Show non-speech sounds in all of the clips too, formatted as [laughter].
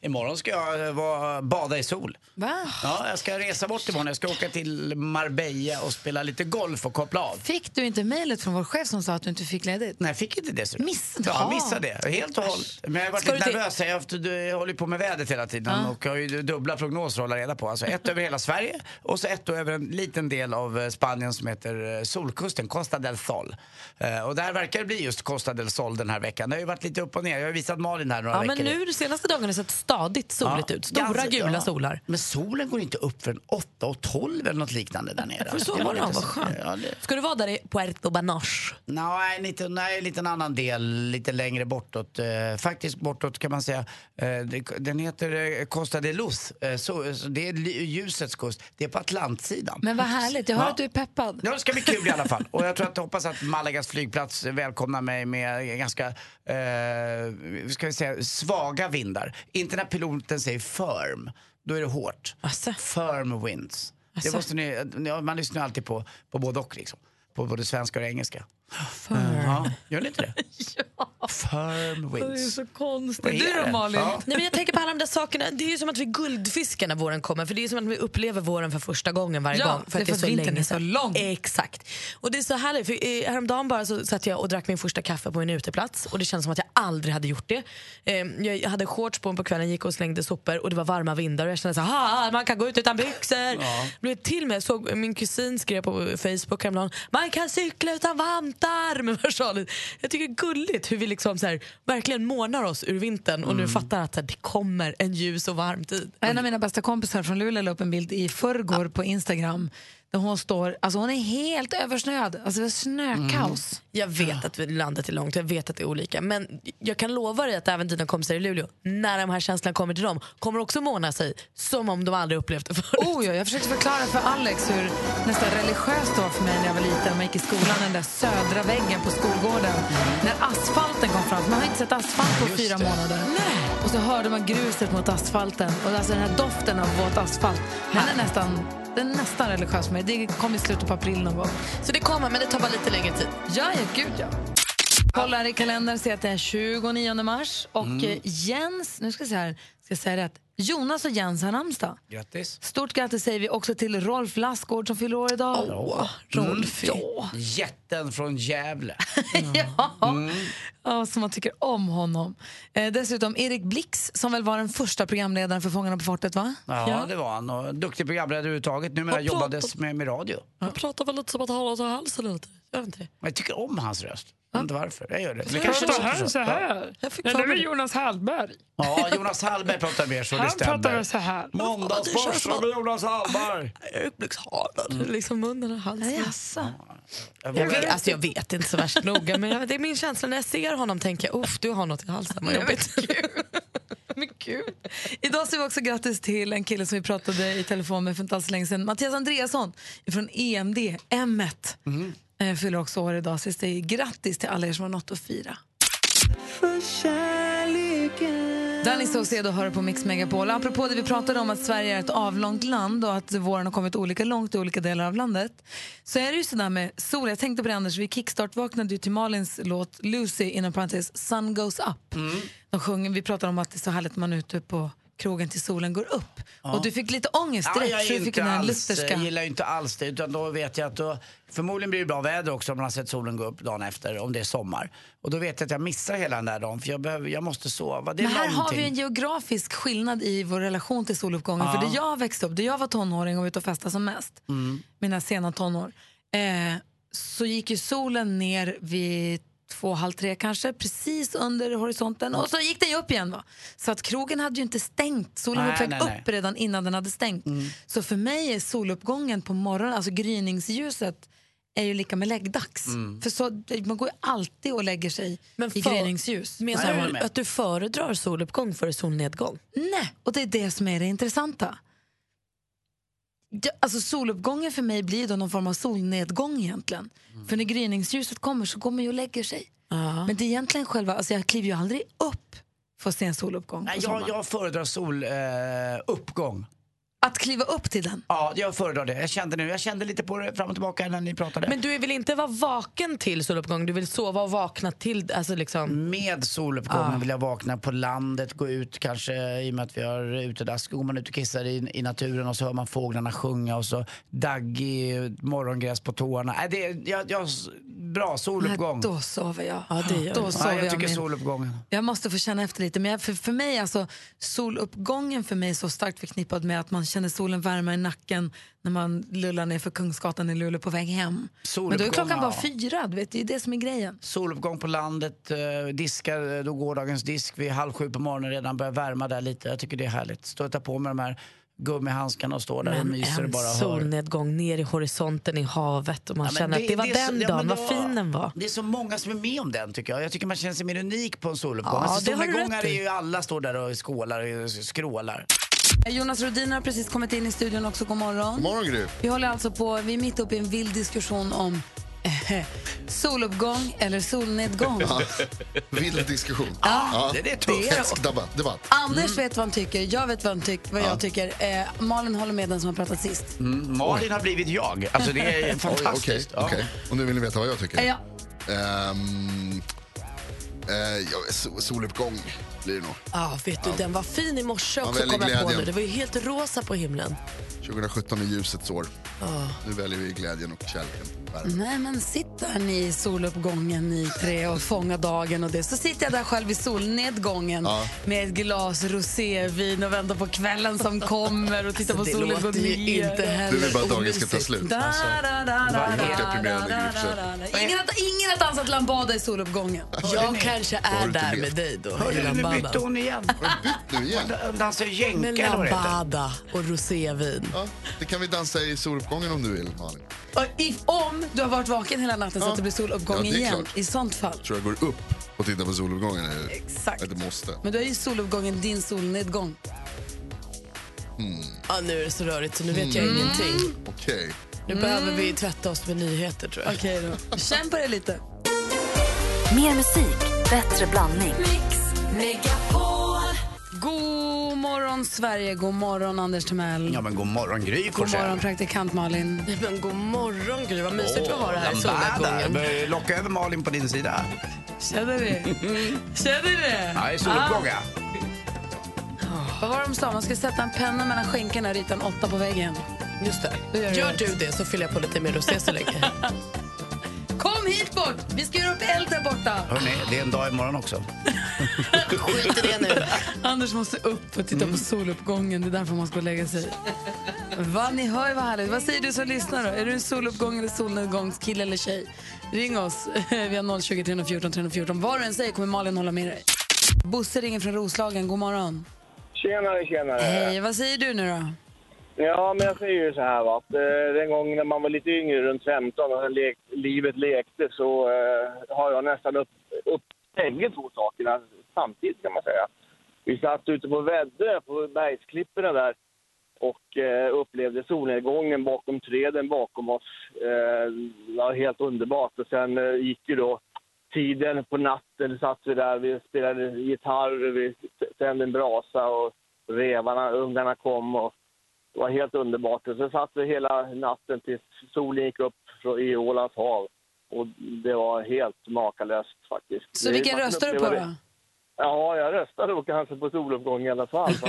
Imorgon ska jag eh, vara, bada i sol. Va? Ja, jag ska resa bort imorgon. Jag ska åka till Marbella och spela lite golf och koppla av. Fick du inte mejlet från vår chef som sa att du inte fick ledigt? Nej, jag fick inte det. så. Miss- Ja, Ja. missade det. Helt och hållet. Men jag har varit Ska lite nervös. Jag, jag håller på med vädret hela tiden och har ju dubbla prognoser att hålla reda på. Alltså ett över hela Sverige och så ett över en liten del av eh, Spanien som heter eh, Solkusten, Costa del Sol. Och där verkar det bli just Costa del Sol den här veckan. Det har ju varit lite upp och ner. Jag har visat Malin här några Ja, men veckor. nu de senaste dagarna sett stadigt soligt Ja, ut. Stora ganska- gula ja. solar. Men solen går inte upp förrän 8 och 12 eller något liknande där nere. För så var det, vad så- skönt. Ja, det... Ska du vara där i Puerto Banach? Nej, lite, nej, lite en annan del, lite längre bortåt. Eh, faktiskt bortåt kan man säga. Eh, den heter eh, Costa de Luz. Eh, så, så det är ljusets kust. Det är på Atlantsidan. Men vad härligt, jag hör Ja. att du är peppad. Ja, det ska bli kul i alla fall. Och jag tror att, hoppas att Malagas flygplats välkomnar mig med ganska, eh, ska vi säga, svaga vindar. Inte när piloten säger firm, då är det hårt. Asså. Firm winds. Det måste ni, man lyssnar alltid på, på både och liksom. På både svenska och engelska. Firm. Ja, gör ni inte det? [laughs] Firm winds. konstigt. Vad är det? Ja. Nej, men jag tänker på alla de där sakerna. Det är ju som att vi guldfiskar när våren kommer. För Det är som att vi upplever våren för första gången varje Ja, gång. det är för att vintern länge är så lång. Exakt. Och det är så härligt. För eh, häromdagen bara så satt jag och drack min första kaffe på en uteplats. Och det kändes som att jag aldrig hade gjort det. Eh, jag hade shorts på mig på kvällen, gick och slängde sopor och det var varma vindar. Och jag kände så här, "Ah, man kan gå ut utan byxor. Blev till med, såg, min kusin skrev på Facebook häromdagen, man kan cykla utan vantar. Med [laughs] versalet. Jag tycker det är gulligt hur vi liksom så här, verkligen månar oss ur vintern och nu fattar att här, det kommer en ljus och varm tid. En av mina bästa kompisar från Luleå la upp en bild i förrgår på Instagram där hon står, alltså hon är helt översnöad, alltså det är snökaos. Jag vet att vi- landet är långt, jag vet att det är olika. Men jag kan lova dig att även dina kompisar i Luleå, när de här känslorna kommer till dem, kommer också måna sig som om de aldrig upplevt det förut. Oh, ja, jag försökte förklara för Alex hur nästan religiöst det var för mig när jag var liten och man gick i skolan, den där södra väggen på skolgården. När asfalten kom fram, man har inte sett asfalt på fyra månader. Och så hörde man gruset mot asfalten och alltså den här doften av våt asfalt. Den är nästan, den är nästan religiös mig. Det kom i slutet på april någon gång. Så det kommer, men det tar bara lite längre tid. Ja, ja, gud ja. Kollar i kalendern ser att det är 29 mars och eh, Jens, nu ska jag säga här, ska jag säga rätt. Jonas och Jens har namnsdag. Grattis. Stort grattis säger vi också till Rolf Lassgård som fyller år idag. Åh, Rolf. Ja. Jätten från Gävle. [laughs] ja. ja, som man tycker om honom. Eh, dessutom Erik Blix som väl var den första programledaren för Fångarna på fortet va? Ja, det var han. Och duktig programledare överhuvudtaget. Numera pratar- jobbades med, med radio. Jag pratar väl lite som att ha något i halsen lite. Gör inte det? Men jag tycker om hans röst. Jag vet inte varför. Jag gör det. Det Pratar kanske han låter så här? Ja, för det är mig- Jonas Hallberg. Ja, Jonas Hallberg pratar mer så. Det Han stämmer. pratar så här. Måndagsbörsen med Jonas Hallberg. Ögonblickshalen, liksom munnen och halsen. Jaså? Jag vet, alltså jag vet inte så värst noga, men det är min känsla när jag ser honom tänker jag, uff du har något i halsen, vad jobbigt. [laughs] Men gud. Idag säger vi också grattis till en kille som vi pratade i telefon med för inte alls länge sedan. Mattias Andreasson från EMD, M1. Eh, fyller också år idag. Så jag säger grattis till alla er som har något att fira. Danny Saucedo hör på Mix Megapol. Apropå det vi pratade om att Sverige är ett avlångt land och att våren har kommit olika långt i olika delar av landet. Så är det ju sådär med sol. Jag tänkte på det Anders, vi kickstart-vaknade ju till Malins låt Lucy inom parentes Sun goes up. De sjunger, vi pratar om att det är så härligt man är ute på krogen till solen går upp. Och du fick lite ångest Ja, direkt jag, för är du fick alls, jag gillar ju inte alls det. Utan då vet jag att då, förmodligen blir det bra väder också om man har sett solen gå upp dagen efter, om det är sommar. Och då vet jag att jag missar hela den där dagen för jag, behöver, jag måste sova. Det är Men här har någonting. vi en geografisk skillnad i vår relation till soluppgången. För där jag växte upp, där jag var tonåring och var ute och festade som mest, mina sena tonår, eh, så gick ju solen ner vid två, halv tre kanske, precis under horisonten. Och så gick den ju upp igen. Va? Så att krogen hade ju inte stängt. Solen var Nej, på väg nej, upp redan innan den hade stängt. Så för mig är soluppgången på morgonen, alltså gryningsljuset, är ju lika med läggdags. För så, man går ju alltid och lägger sig i för- gryningsljus. Menar du med. att du föredrar soluppgång före solnedgång? Nej, och det är det som är det intressanta. Ja, alltså soluppgången för mig blir då någon form av solnedgång egentligen. För när gryningsljuset kommer så går man ju och lägger sig. Men det är egentligen själva, alltså jag kliver ju aldrig upp för att se en soluppgång Nej, jag, jag föredrar soluppgång. Eh. Att kliva upp till den. Ja, jag föredrar det. Jag kände nu, jag kände lite på det fram och tillbaka när ni pratade. Men du vill inte vara vaken till soluppgång, du vill sova och vakna till, alltså liksom. Med soluppgången vill jag vakna på landet, gå ut kanske i och med att vi har utedass. Går man ut och kissar i, i naturen och så hör man fåglarna sjunga och så daggig morgongräs på tårna. Nej, det, jag, jag, bra, soluppgång. Nej, då sover jag. Ja, det gör då du. sover Nej, jag tycker med. soluppgången. Jag måste få känna efter lite. Men jag, för, för mig alltså, soluppgången för mig är så starkt förknippad med att man känner solen värma i nacken när man lullar ner för Kungsgatan i Luleå på väg hem. Men då är klockan bara ja. fyra, du vet, det är det som är grejen. Soluppgång på landet, eh, diskar eh, då gårdagens disk vid halv sju på morgonen redan börjar värma där lite. Jag tycker det är härligt. Stå och ta på mig de här gummihandskarna och stå där och Men myser och bara hör. solnedgång ner i horisonten i havet och man Ja, känner att det var är den så- ja, dagen, men vad det fin den var. Det är så många som är med om den tycker jag. Jag tycker man känner sig mer unik på en soluppgång. Ja, alltså, det solnedgångar är ju alla står där och skålar och skrålar. Jonas Rodin har precis kommit in i studion också. God morgon. God morgon Gry. Vi håller alltså på, vi är mitt uppe i en vild diskussion om eh, soluppgång eller solnedgång. Vild diskussion. Ja. Det, det är tufft. Det är- Hätsk debatt. debatt. Anders vet vad han tycker, jag vet vad, han tyck, vad jag tycker. Eh, Malin håller med den som har pratat sist. Mm, Malin har blivit jag. Alltså det är [laughs] Oj, Okej, fantastiskt. Ja. okej. Och nu vill ni veta vad jag tycker? Ja. Ja, so- soluppgång blir det nog. Ja, vet du, den var fin i morse också kom jag på nu. Det var ju helt rosa på himlen. 2017 är ljusets år. Nu väljer vi glädjen och kärleken. Nej men sitt där ni i soluppgången ni tre och fånga dagen och det. Så sitter jag där själv i solnedgången Ja. med ett glas rosévin och väntar på kvällen som kommer och tittar på Alltså, det solen gå låter ju ner. inte heller Du vill bara att dagen ska ta slut. Da, da, da, da. Ingen har- Ingen har dansat lambada i soluppgången. Jag kanske är där med dig då. I bytte hon igen. Nu igen. Hon dansar Med jänka eller vad det heter. lambada och rosévin. Ja, det kan vi dansa i soluppgången om du vill, Malin. Och if, om du har varit vaken hela natten så Ja. att det blir soluppgång Ja, det är igen. klart. I sånt fall. Tror jag går upp och tittar på soluppgången. är Exakt. Ett måste. Men då är ju soluppgången din solnedgång. Ja, nu är det så rörigt så nu vet jag ingenting. Okej. Nu behöver vi tvätta oss med nyheter tror jag. Okej då. Känn på det lite. Mer musik, bättre blandning. God morgon Sverige, god morgon Anders Timell. Ja men god morgon Gry God Forssell. morgon praktikant Malin. Nej, Men god morgon Gry, vad mysigt att ha det här i solnedgången. Locka över Malin på din sida. Känner du? Känner du det? Ja, i soluppgång ja. Vad var det de sa? Man ska sätta en penna mellan skinkorna och rita en åtta på väggen. Just det. Då gör du Gör du det så fyller jag på lite mer rosé så länge. [laughs] Kom hit bort! Vi ska göra upp eld där borta. Hörrni, det är en dag imorgon också. [laughs] Skit i det nu. Anders måste upp och titta på soluppgången. Det är därför man ska lägga sig. Va, ni hör ju vad härligt. Vad säger du som lyssnar då? Är du en soluppgång eller solnedgångskille eller tjej? Ring oss. [laughs] Vi har 020 314 314. Vad du än säger kommer Malin hålla med dig. Bosse ringer från Roslagen. God morgon. Tjenare, tjenare. Hej, vad säger du nu då? Ja, men jag säger ju så här va, att eh, den gången när man var lite yngre, runt 15, och lek, livet lekte, så eh, har jag nästan upp, upp bägge två sakerna samtidigt kan man säga. Vi satt ute på Väddö, på bergsklipporna där, och eh, upplevde solnedgången bakom träden bakom oss. Eh, det var helt underbart. Och sen eh, gick ju då tiden på natten, satt vi där, vi spelade gitarr, vi tände en brasa och revarna, ungarna kom och det var helt underbart. Och så satt vi hela natten tills solen gick upp från- i Ålands hav. Och det var helt makalöst faktiskt. Så Det- vilken röstar du på då? det. Ja, jag röstade då kanske på soluppgång i alla fall. [laughs]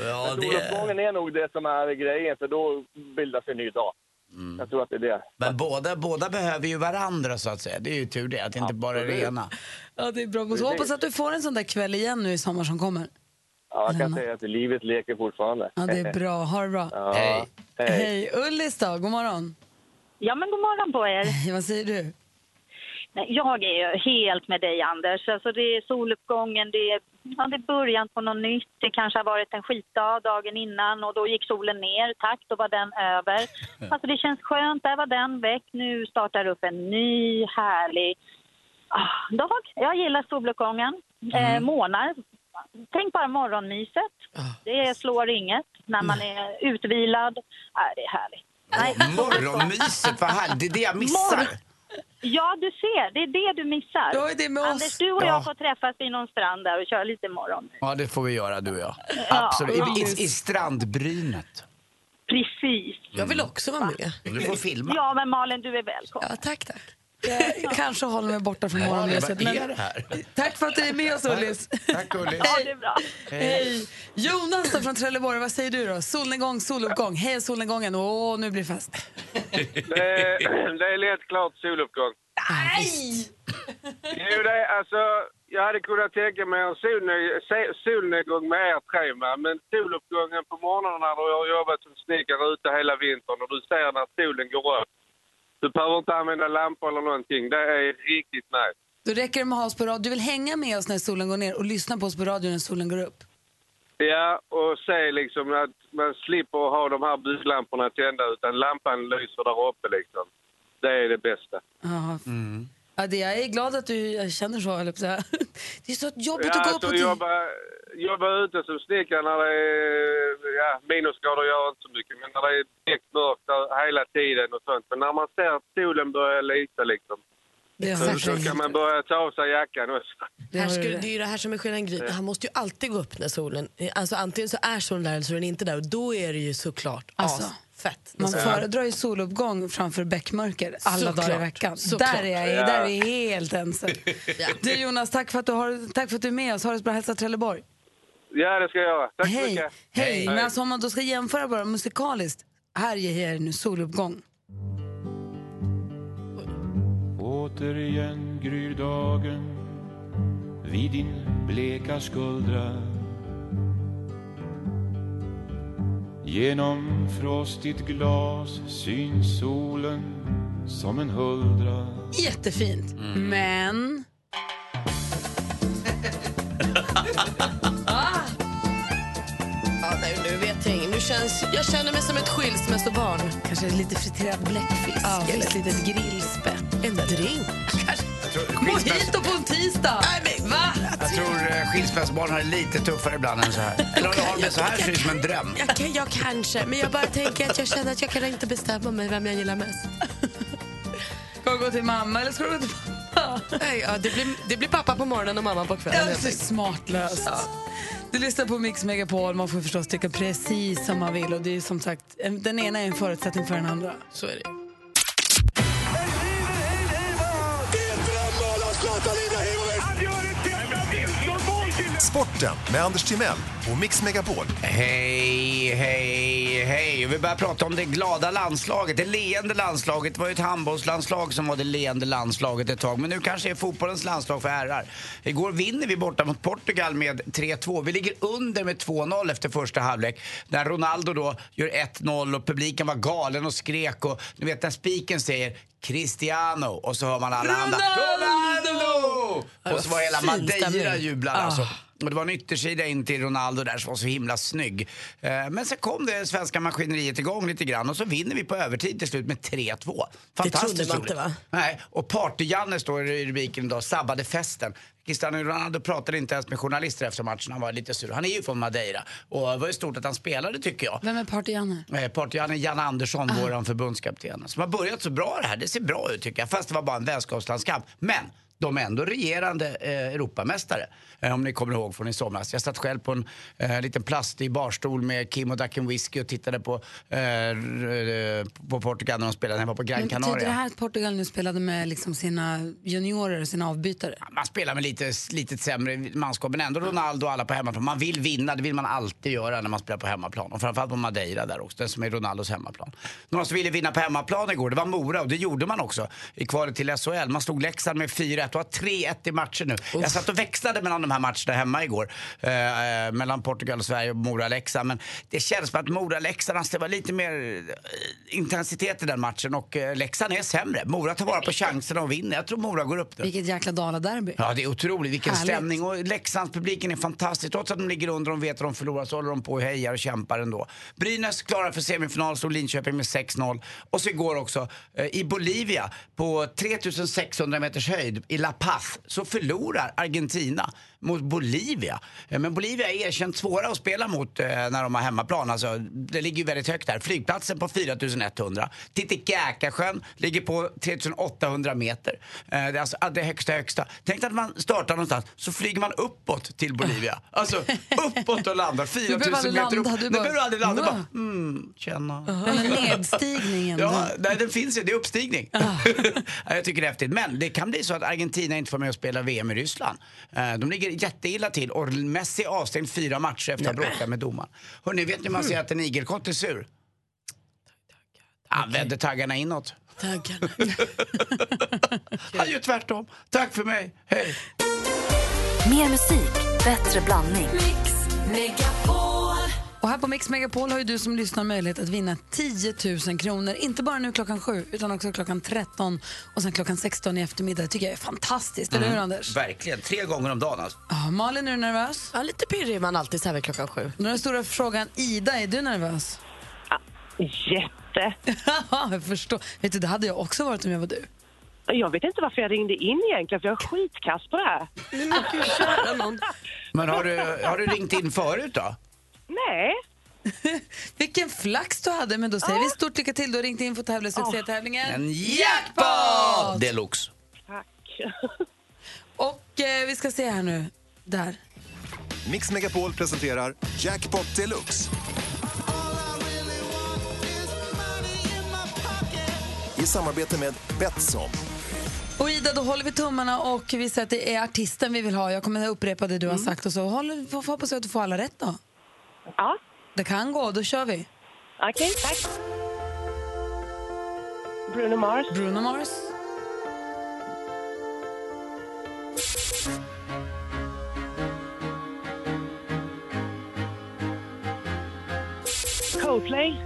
Ja, Soluppgången är nog det som är grejen, för då bildas en ny dag. Mm. Jag tror att det är det. Men båda, båda behöver ju varandra så att säga. Det är ju tur det, att det inte bara är det Absolut. ena. Ja, det är bra. Så hoppas att du får en sån där kväll igen nu i sommar som kommer. Ja, jag kan säga att livet leker fortfarande. Ja, det är bra. Ha det bra. Ja, Hej. hej. Hej. Ullis då, god morgon. Ja, men god morgon på er. [laughs] Vad säger du? Nej, jag är ju helt med dig, Anders. Alltså, det är soluppgången, det är, ja, det är början på något nytt. Det kanske har varit en skitdag dagen innan och då gick solen ner. Tack, då var den över. [laughs] Alltså, det känns skönt, där var den väck. Nu startar upp en ny, härlig ah, dag. Jag gillar soluppgången. Eh, månar. Tänk bara morgonmyset. Det slår inget när man är utvilad. Ah, det är härligt. Nej, Morgonmyset, vad härligt. Det är det jag missar. Morgon. Ja, du ser. Det är det du missar. Det är med oss. Anders, du och Ja. jag får träffas vid någon strand där och köra lite imorgon. Ja, det får vi göra du och jag. Ja, Absolut. I, i, I strandbrynet. Precis. Jag vill också vara med. Du får filma. Ja, men Malin, du är välkommen. Ja, tack, tack. Jag kanske håller mig borta från morgonlyset. Men tack för att du är med oss, Ullis. Tack Ullis. Ja, det är bra. Hej! Jonas då från Trelleborg, vad säger du då? Solnedgång, soluppgång. Hej solnedgången. Åh, nu blir det fest. Det är, det är lätt klart soluppgång. Nej! Jo, det är, alltså, jag hade kunnat tänka mig en solnedgång med er tre, men soluppgången på morgonen när du har jobbat som snickare ute hela vintern och du ser när solen går upp. Du behöver inte använda lampor eller någonting. Det är riktigt nice. Då räcker det med att ha oss på radio. Du vill hänga med oss när solen går ner och lyssna på oss på radio när solen går upp. Ja, och se liksom att man slipper ha de här bygglamporna tända utan lampan lyser där uppe liksom. Det är det bästa. Ja. Ja, det, jag är glad att du känner så, säga. [laughs] Det är så jobbigt Ja, att gå alltså, på... jobba, jobba ute som snickare när det är ja, minusgrader gör inte så mycket, men när det är direkt mörkt hela tiden och sånt. Men när man ser att solen börjar lysa liksom, så, så kan man börja ta av sig jackan också. Det Här skulle, det är ju det här som är skillnaden Gry. Han måste ju alltid gå upp när solen... Alltså antingen så är solen där eller så är den inte där och då är det ju såklart Alltså, asfett. Man föredrar ju soluppgång framför bäckmörker alla Såklart. dagar i veckan. Såklart. Där är jag Ja. där är jag helt ensam. [laughs] Ja. Du Jonas, tack för, att du har, tack för att du är med oss. Ha det så bra. Hälsa Trelleborg. Ja, det ska jag göra. Tack så Hej. mycket. Hej. Men alltså, om man då ska jämföra bara musikaliskt. Här ger jag nu soluppgång. Återigen gryr dagen vid din bleka skuldra Genom frostigt glas syns solen som en huldra Jättefint. Men... [laughs] Ja, nej, nu vet jag. Nu känns, jag känner mig som ett skilsmässobarn. Kanske lite friterad bläckfisk Ja, eller ett litet grillspett. En drink. Mojito på en tisdag! Nej, men va? Jag tror eh, skilsmässobarn har det lite tuffare ibland än så här. Eller har de det så här ser ut som en dröm. Jag, kan, jag kanske, men jag bara tänker att jag känner att jag kan inte bestämma mig vem jag gillar mest. Ska du gå till mamma eller ska du gå till pappa? Nej, Ja, det, blir, det blir pappa på morgonen och mamma på kvällen. Ja, det är smartlöst. Du lyssnar på Mix Megapol. Man får förstås tycka precis som man vill. Och det är som sagt, en- den ena är en förutsättning för den andra. Så är det. Sporten med Anders Timell och Mix Megapol. Hej, hej, hej. Vi börjar prata om det glada landslaget, det leende landslaget. Det var ju ett handbollslandslag som var det leende landslaget ett tag. Men nu kanske är fotbollens landslag för herrar. Igår vinner vi borta mot Portugal med 3-2. Vi ligger under med 2-0 efter första halvlek. När Ronaldo då gör 1-0 och publiken var galen och skrek. Och du vet när spiken säger Cristiano och så hör man alla andra Ronaldo! Och så var hela Madeira jublar alltså. Och det var en yttersida in till Ronaldo där som var så himla snygg. Eh, Men sen kom det svenska maskineriet igång lite grann och så vinner vi på övertid till slut med 3-2. Fantastiskt trodde man inte, va? Nej, och Party-Janne står i rubriken idag, sabbade festen. Cristiano Ronaldo pratade inte ens med journalister efter matchen, han var lite sur. Han är ju från Madeira och det var ju stort att han spelade tycker jag. Vem är Party-Janne? Eh, Party-Janne Janne Andersson, Ah. våran förbundskapten. Som har börjat så bra det här. Det ser bra ut tycker jag. Fast det var bara en vänskapslandskamp. Men de är ändå regerande eh, Europamästare. Eh, om ni kommer ihåg från i somras. Jag satt själv på en eh, liten plastig barstol med Kim och Dacken Whisky och tittade på, eh, på Portugal när de spelade. Jag var på Gran Men betyder det Canaria. här att Portugal nu spelade med liksom sina juniorer och sina avbytare? Man spelar med lite, lite sämre manskap men ändå Ronaldo och alla på hemmaplan. Man vill vinna, det vill man alltid göra när man spelar på hemmaplan. Och framförallt på Madeira där också, den som är Ronaldos hemmaplan. Några som ville vinna på hemmaplan igår, det var Mora och det gjorde man också i kvalet till SHL. Man slog Leksand med 4-1 och har 3-1 i matcher nu. Jag satt och växlade mellan de här matcherna hemma igår. Eh, eh, mellan Portugal och Sverige och Mora-Leksand. Men det känns som att Mora-Leksand, alltså, det var lite mer eh, intensitet i den matchen och eh, Leksand är sämre. Mora tar vara på chanserna och vinner. Jag tror Mora går upp nu. Vilket jäkla Dala-derby. Ja, det är otroligt. Vilken Härligt. stämning. Och Leksandspubliken är fantastisk. Trots att de ligger under och vet att de förlorar så håller de på och hejar och kämpar ändå. Brynäs klarar för semifinal, slog Linköping med 6-0. Och så igår också, eh, i Bolivia, på 3600 meters höjd, i La Paz, så förlorar Argentina mot Bolivia. Eh, Men Bolivia är erkänt svåra att spela mot eh, när de har hemmaplan. Alltså, det ligger ju väldigt högt där. Flygplatsen på 4100. Titicacasjön ligger på 3800 meter. Eh, det är alltså det högsta högsta. Tänk att man startar någonstans så flyger man uppåt till Bolivia. [laughs] Alltså uppåt och landar 4000 behöver aldrig meter upp. du bara- behöver aldrig landa. Bara, mm, känna. Nedstigningen. Ja, nej, den finns ju. Det är uppstigning. [laughs] Ja, jag tycker det är häftigt. Men det kan bli så att Argentina inte får med och spela VM i Ryssland. De ligger jätteilla till och Messi är avstängd fyra matcher efter att ha bråkat med domaren. Hörrni, vet ni hur man ser att en igelkott är sur? Han vänder taggarna inåt. Taggarna. [laughs] Han gör tvärtom. Tack för mig. Hej! Mer musik, bättre blandning. Och här på Mix Megapol har ju du som lyssnar möjlighet att vinna 10 000 kronor. Inte bara nu klockan sju, utan också klockan 13 och sen klockan 16 i eftermiddag. Det tycker jag är fantastiskt, eller hur Anders? Verkligen. Tre gånger om dagen alltså. Ja, Malin, är du nervös? Ja, lite pirrig är man alltid så här vid klockan sju. Då är den stora frågan, Ida, är du nervös? Jätte. Ja, [laughs] jag förstår. Vet du, det hade jag också varit om jag var du. Jag vet inte varför jag ringde in egentligen, för jag är skitkass på det här. Men har du, har du ringt in förut då? Nej. [laughs] Vilken flax du hade, men då säger vi stort lycka till. Du har ringt in för att tävla i succétävlingen En jackpot! Deluxe. Tack. [laughs] Och eh, vi ska se här nu. Där. Mix Megapol presenterar Jackpot Deluxe. I samarbete med Betsson. Och Ida, då håller vi tummarna och vi säger att det är artisten vi vill ha. Jag kommer att upprepa det du har sagt och så håller, hoppas jag att du får alla rätt då. Ja. Det kan gå, då kör vi. Okej, tack. Bruno Mars. Bruno Mars. Coldplay.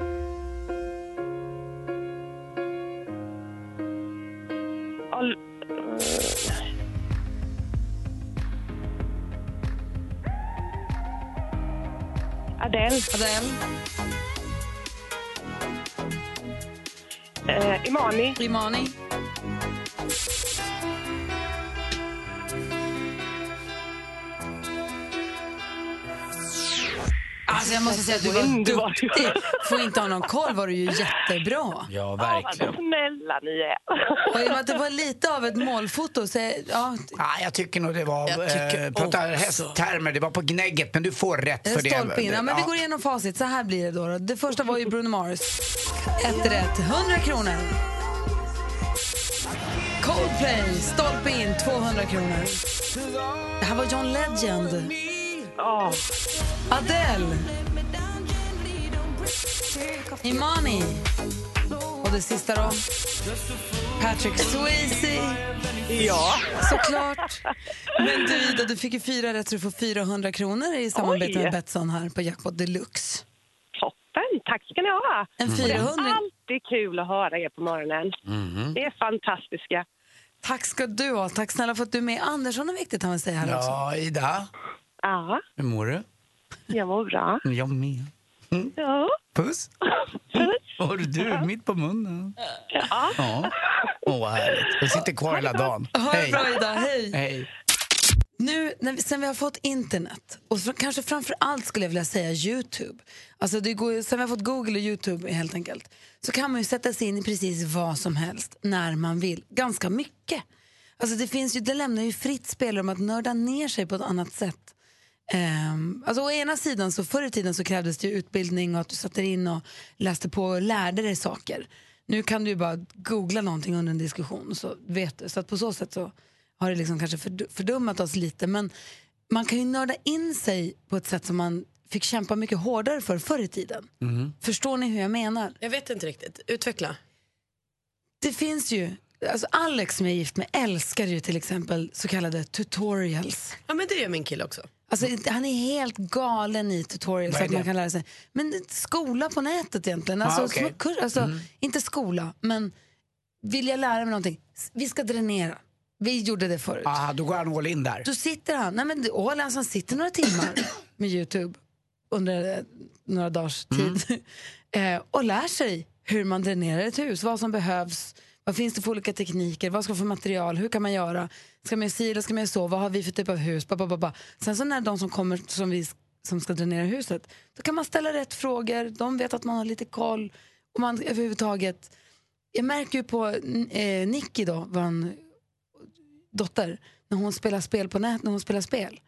Adele. Eh, Imani. Imani. Alltså jag måste säga att du var duktig. Får inte ha någon koll var du ju jättebra. Ja, Ja, verkligen. vad snälla ni är. Och i och med att det var lite av ett målfoto så ja, Ja, jag tycker nog det var, Jag tycker eh, pratar också. hästtermer, det var på gnägget men du får rätt för det. stolpe in. Ja, men vi går igenom facit. Så här blir det då. då. Det första var ju Bruno Mars. Ett rätt, 100 kronor. Coldplay, stolpe in, 200 kronor. Det här var John Legend. Åh, Adele. Imani. Och det sista då? Patrick Swayze. ja. Såklart. Men du Ida, du fick ju fyra rätt så du får 400 kronor i samarbete Oj. med Betsson här på Jackpot Deluxe. Toppen. Tack ska ni ha. En Det är 400. alltid kul att höra er på morgonen. Det är fantastiska. Tack ska du ha. Tack snälla för att du är med. Andersson är viktigt han vill säga här också. Ja, Ida. Ja, Hur mår du? jag mår bra. [laughs] Jag med. Ja. Puss. Vad har du mitt på munnen? Ja. Ja. Åh, vad härligt. Jag sitter kvar hela dagen. Ha det bra Ida, hej. Hej. Nu när vi, sen vi har fått internet och så, kanske framför allt skulle jag vilja säga Youtube. Alltså det går, sen vi har fått Google och Youtube helt enkelt så kan man ju sätta sig in i precis vad som helst när man vill. Ganska mycket. Alltså det, finns ju, det lämnar ju fritt spelrum att nörda ner sig på ett annat sätt. Um, alltså å ena sidan så förr i tiden så krävdes det utbildning och att du satte in och läste på och lärde dig saker. Nu kan du ju bara googla någonting under en diskussion så vet du. Så att på så sätt så har det liksom kanske fördu- fördummat oss lite. Men man kan ju nörda in sig på ett sätt som man fick kämpa mycket hårdare för förr i tiden. Förstår ni hur jag menar? Jag vet inte riktigt. Utveckla. Det finns ju, alltså Alex som jag är gift med älskar ju till exempel så kallade tutorials. Ja, men det gör min kille också. Alltså, han är helt galen i tutorials så att man kan lära sig. Men skola på nätet egentligen. Alltså, Ah, okej. små kur- alltså, Inte skola, men vill jag lära mig någonting? Vi ska dränera. Vi gjorde det förut. Ah, då går han all in där. Då sitter han, nej men Åh, alltså, han sitter några timmar [coughs] med Youtube under eh, några dagars tid [laughs] eh, och lär sig hur man dränerar ett hus, vad som behövs, Vad finns det för olika tekniker? Vad ska man för material? Hur kan man göra? Ska man göra si eller ska man göra så? Vad har vi för typ av hus? Ba, ba, ba. Sen så när de som kommer som, vi, som ska dränera huset, då kan man ställa rätt frågor. De vet att man har lite koll. Och man överhuvudtaget... Jag märker ju på eh, Nicky då, vår dotter, när hon spelar spel på nät, när hon spelar spel.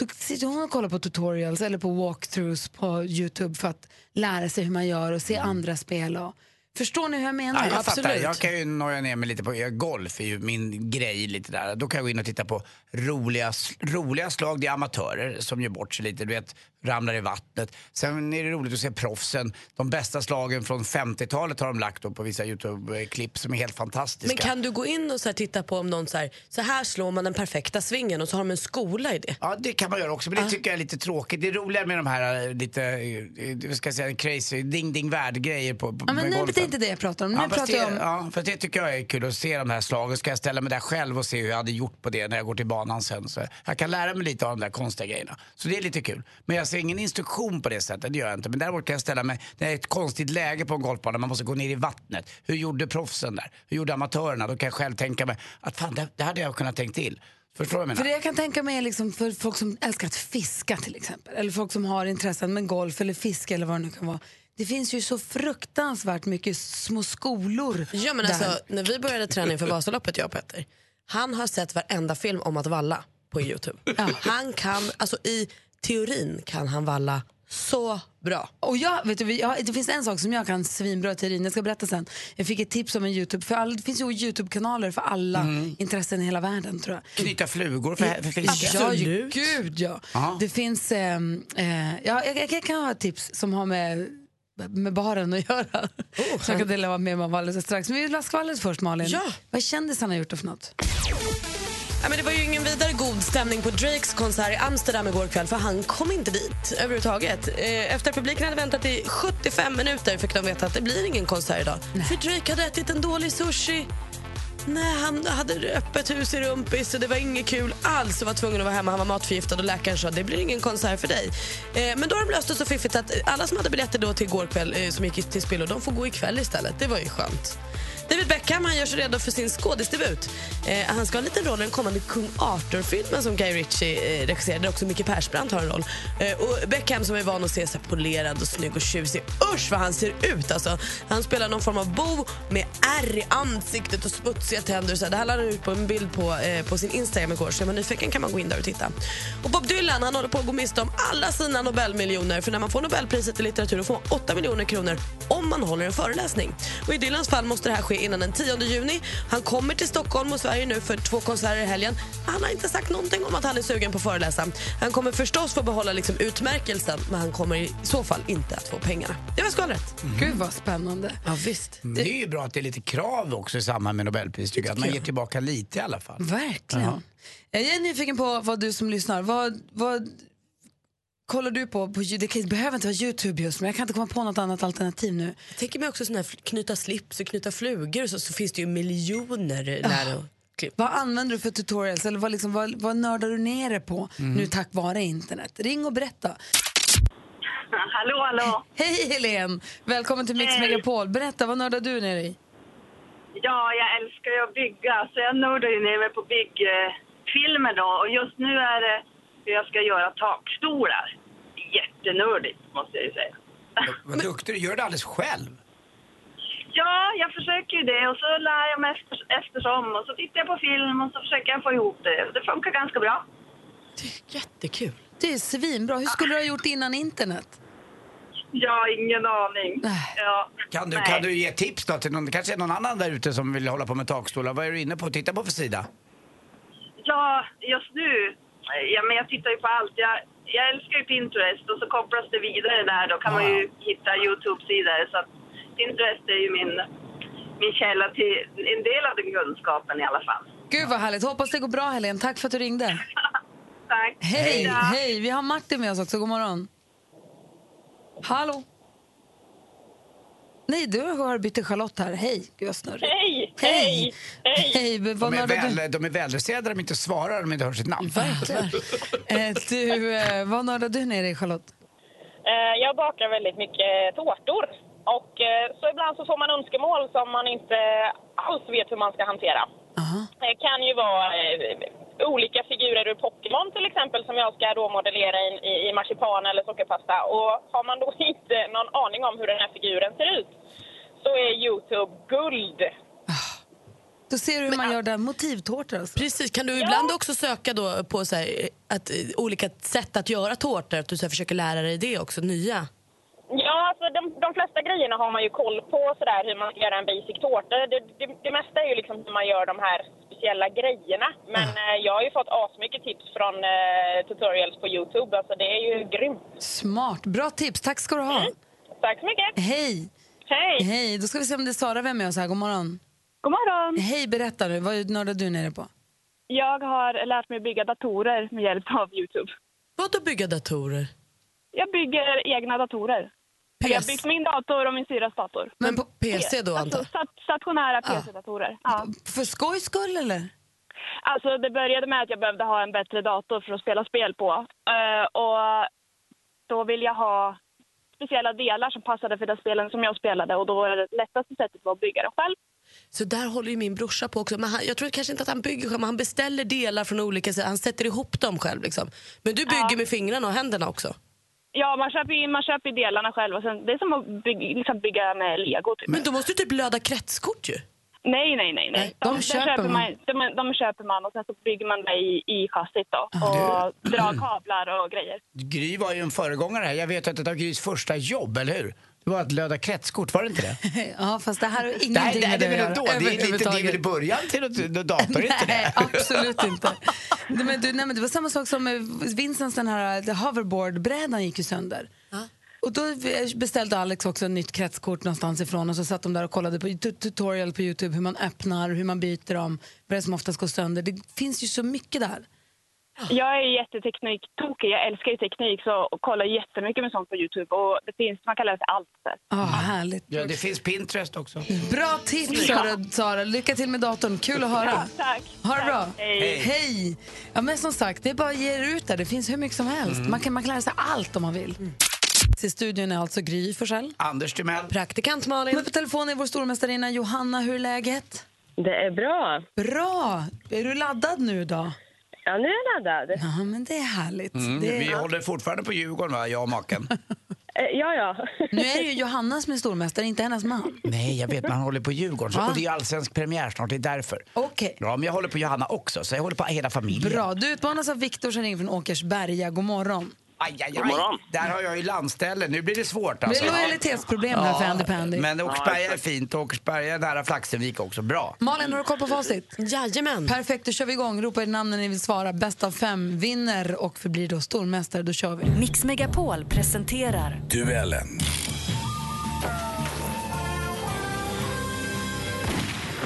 Då sitter hon och kollar på tutorials eller på walkthroughs på Youtube för att lära sig hur man gör och se andra spel. Och, förstår ni hur jag menar? Ja, jag fattar. Jag kan ju noja ner mig lite på golf, är ju min grej lite där. Då kan jag gå in och titta på roliga, roliga slag. Det är amatörer som gör bort sig lite, du vet, ramlar i vattnet. Sen är det roligt att se proffsen. De bästa slagen från 50-talet har de lagt upp på vissa Youtube-klipp som är helt fantastiska. Men kan du gå in och så här titta på om någon så här, så här slår man den perfekta svingen och så har de en skola i det? Ja, det kan man göra också, men det Ah. tycker jag är lite tråkigt. Det är roligare med de här eh, lite, eh, vad ska jag säga, crazy ding ding värld grejer på, på Ja, men nu, det golfen. är inte det jag pratar om. Nu Ja, pratar jag det, om... ja, för det tycker jag är kul att se de här slagen. Ska jag ställa mig där själv och se hur jag hade gjort på det när jag går till banan sen. Så jag kan lära mig lite av de där konstiga grejerna. Så det är lite kul. Men jag ser ingen instruktion på det sättet, det gör jag inte. Men däremot kan jag ställa mig, det är ett konstigt läge på en golfbana, man måste gå ner i vattnet. Hur gjorde proffsen där? Hur gjorde amatörerna? Då kan jag själv tänka mig att fan, det, det hade jag kunnat tänkt till. Förstår För det jag kan tänka mig är liksom för folk som älskar att fiska till exempel. Eller folk som har intressen med golf eller fiske eller vad det nu kan vara. Det finns ju så fruktansvärt mycket små skolor Ja, men där. alltså, när vi började träna inför Vasaloppet, jag och Petter, han har sett varenda film om att valla på Youtube. Han kan, alltså i teorin kan han valla så bra. Och jag, vet du, jag, det finns en sak som jag kan svinbra teorin, jag ska berätta sen. Jag fick ett tips om en Youtube, för all, det finns ju Youtube-kanaler för alla Mm. intressen i hela världen tror jag. Knyta flugor för, för fiske? Ja, ju, gud ja. Ja. Det finns, ehm, eh, ja, jag, jag kan ha ett tips som har med med baren att göra. Så jag kan dela med mig av alldeles strax. Men vi vill ha skvallret först Malin. Ja. Vad kändisarna har gjort för något? Ja, men det var ju ingen vidare god stämning på Drakes konsert i Amsterdam igår kväll för han kom inte dit överhuvudtaget. Eh, Efter att publiken hade väntat i 75 minuter fick de veta att det blir ingen konsert idag. För Drake hade ätit en dålig sushi. Nej, han hade öppet hus i rumpis och det var inget kul alls och var tvungen att vara hemma. Han var matförgiftad och läkaren sa det blir ingen konsert för dig. Eh, men då har de löst det så fiffigt att alla som hade biljetter då till igår kväll eh, som gick till spillo, de får gå ikväll istället. Det var ju skönt. David Beckham han gör sig redo för sin skådisdebut. Eh, han ska ha en liten roll i den kommande Kung Arthur-filmen som Guy Ritchie eh, regisserar där också Micke Persbrandt har en roll. Eh, och Beckham som är van att se så polerad och snygg och tjusig. Usch vad han ser ut alltså. Han spelar någon form av bo med ärr i ansiktet och smutsiga tänder. Och så här. Det här lade han ut på en bild på, eh, på sin Instagram igår så är man nyfiken kan man gå in där och titta. Och Bob Dylan han håller på att gå miste om alla sina Nobelmiljoner för när man får Nobelpriset i litteratur får man 8 miljoner kronor om man håller en föreläsning. Och I Dylans fall måste det här ske innan den 10 juni. Han kommer till Stockholm och Sverige nu för två konserter i helgen. Han har inte sagt någonting om att han är sugen på att föreläsa. Han kommer förstås få behålla liksom utmärkelsen men han kommer i så fall inte att få pengarna. Det var skvallret. Gud vad spännande. Ja, visst. Det är ju bra att det är lite krav också i samband med Nobelpris tycker jag. Att man ger tillbaka lite i alla fall. Verkligen. Ja. Jag är nyfiken på vad du som lyssnar, vad, vad kollar du på? på det kan, behöver inte vara Youtube just men jag kan inte komma på något annat alternativ nu. Jag tänker mig också sån här knyta slips och knyta flugor och så, så finns det ju miljoner lär och klipp. Vad använder du för tutorials eller vad, liksom, vad, vad nördar du ner dig på nu tack vare internet? Ring och berätta. Hallå, hallå. Hej Helene! Välkommen till Mix Hej. Megapol. Berätta, vad nördar du ner dig i? Ja, jag älskar ju att bygga, så jag nördar ju ner mig på byggfilmer då. Och just nu är det hur jag ska göra takstolar. Jättenördigt, måste jag ju säga. Vad duktig du Gör det alldeles själv? Ja, jag försöker ju det och så lär jag mig efter, eftersom. Och så tittar jag på film och så försöker jag få ihop det. Det funkar ganska bra. Jättekul. Det är svinbra. Hur skulle du ha gjort innan internet? Jag har ingen aning. Ja. Kan du, Nej. kan du ge tips då till någon, det kanske är någon annan där ute som vill hålla på med takstolar. Vad är du inne på? Titta på för sida. Ja, just nu. Ja, men jag tittar ju på allt. Jag, jag älskar ju Pinterest och så kopplas det vidare där. Då kan man ju hitta Youtube-sidor. Så att Pinterest är ju min, min källa till en del av den kunskapen i alla fall. Gud vad härligt. Hoppas det går bra Helene. Tack för att du ringde. [laughs] Tack. Hej, då. hej. Vi har Martin med oss också. God morgon. Hallå? Nej, du har bytt till Charlotte här. Hej, gud vad snurrigt. Hej, hej, hej. De Vad är, nördar du? väl, de är väldresserade om de inte svarar om de inte hör sitt namn. Verkligen. Eh, du, eh, vad nördar du ner i Charlotte? Eh, Jag bakar väldigt mycket tårtor. Och så ibland så får man önskemål som man inte alls vet hur man ska hantera. Det kan ju vara eh, olika figurer ur Pokémon till exempel som jag ska då modellera i, i, i marsipan eller sockerpasta. Och har man då [laughs] inte någon aning om hur den här figuren ser ut så är Youtube guld. Då ser du hur man gör där motivtårtor. Alltså. Precis, kan du ibland också söka då på så här, att, eh, olika sätt att göra tårtor? Att du så försöker lära dig det också, nya? Ja, alltså de, de flesta grejerna har man ju koll på sådär hur man ska göra en basic tårta. Det, det, det mesta är ju liksom hur man gör de här speciella grejerna. Men eh, jag har ju fått asmycket tips från eh, tutorials på Youtube. Alltså det är ju grymt. Smart. Bra tips. Tack ska du ha. Tack så mycket. Hej. Hej. Hej. Då ska vi se om det är Sara. Vem är oss här? God morgon. God morgon. Hej, berätta nu. Vad nördar du nere på? Jag har lärt mig bygga datorer med hjälp av Youtube. Vadå bygga datorer? Jag bygger egna datorer. Jag har byggt min dator och min syrras dator. Men på PC då, alltså, stat stationära PC-datorer. Ja. För skojs skull eller? Alltså det började med att jag behövde ha en bättre dator för att spela spel på. Eh, och då ville jag ha speciella delar som passade för de spelen som jag spelade och då var det lättaste sättet var att bygga dem själv. Så där håller ju min brorsa på också. Men han, jag tror kanske inte att han bygger själv, men han beställer delar från olika. Han sätter ihop dem själv. Liksom. Men du bygger med fingrarna och händerna också? Ja, man köper ju man köper ju delarna själv. Och sen, det är som att bygga, liksom bygga med lego. Typ. Men då måste du typ löda kretskort ju. Nej, nej, nej. nej. de de, köper köper man. man. De, de köper man och sen så bygger man det i, i chassit då. Och drar kablar och grejer. Gry var ju en föregångare här. Jag vet att ett av Grys första jobb, eller hur? Det var att löda kretskort, var det inte det? [laughs] Ja, fast det här har ingenting med det det är att väl göra då. Det är lite det är väl i början till en dator, inte det? absolut inte. Nej, Men du, nej, men det var samma sak som med Vincents den här the hoverboard-brädan gick ju sönder. Och då beställde Alex också ett nytt kretskort någonstans ifrån och så satt de där och kollade på tu- tutorial på Youtube hur man öppnar, hur man byter dem, vad det som oftast går sönder. Det finns ju så mycket där. Jag är jättetekniktokig. Jag älskar ju teknik så och kollar jättemycket med sånt på Youtube. Och det finns, man kan lära sig allt. Ah, härligt. Ja, det finns Pinterest också. Bra tips Sara. Sara. Lycka till med datorn. Kul att höra. tack. Ha det bra. Hej. Hej. Ja, men som sagt, det är bara att ge er ut där. Det finns hur mycket som helst. Mm. Man, kan, man kan lära sig allt om man vill. Till studion är alltså Gry Forssell. Anders Timell. Praktikant Malin. Men på telefon är vår stormästarinna Johanna. Hur är läget? Det är bra. Bra. Är du laddad nu då? Ja, nu är jag laddad. Ja, men det är härligt. Mm, det är... Vi håller fortfarande på Djurgården, va? jag och maken. [laughs] Eh, Ja, ja. Nu är det ju Johanna som är stormästare, inte hennes man. Nej, jag vet, man håller på Djurgården. Så, Va? och det är allsvensk premiär snart, det är därför. Okej. Ja, men jag håller på Johanna också, så jag håller på hela familjen. Bra. Du utmanas av Viktor som ringer från Åkersberga. God morgon. Aj, aj, aj. God morgon. Där har jag ju landställe, nu blir det svårt Det alltså. är lojalitetsproblem här för Andy Pandy. Men Åkersberga är fint och Åkersberga är nära Flaxenvik också. Bra. Malin, har du koll på facit? Jajamän. Perfekt, då kör vi igång. Ropa er namn när ni vill svara. Bäst av fem vinner och förblir då stormästare. Då kör vi. Mix Megapol presenterar Duellen.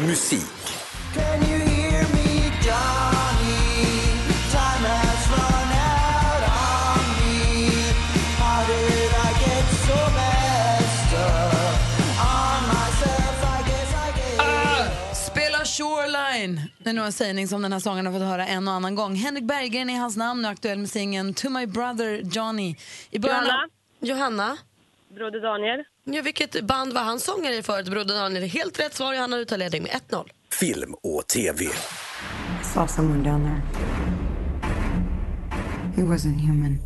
Musik. Spela Det är nog en sägning som den här sången har fått höra en och annan gång. Henrik Berggren är hans namn och aktuell med singeln To My Brother Johnny. I början. Johanna. Johanna. Broder Daniel. Ja, vilket band var han sångare i förut? Broder Daniel. Helt rätt svar. Johanna du tar ledning med 1-0. Film och TV. saw someone down there. He wasn't human.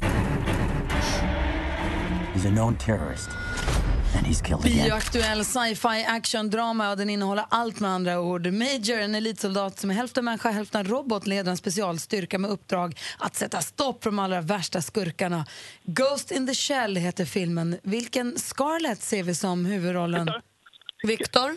He's a known terrorist. Bioaktuell sci-fi action-drama och den innehåller allt med andra ord. Major, en elitsoldat som är hälften människa, hälften robot, leder en specialstyrka med uppdrag att sätta stopp för de allra värsta skurkarna. Ghost in the Shell heter filmen. Vilken Scarlett ser vi som huvudrollen? Viktor.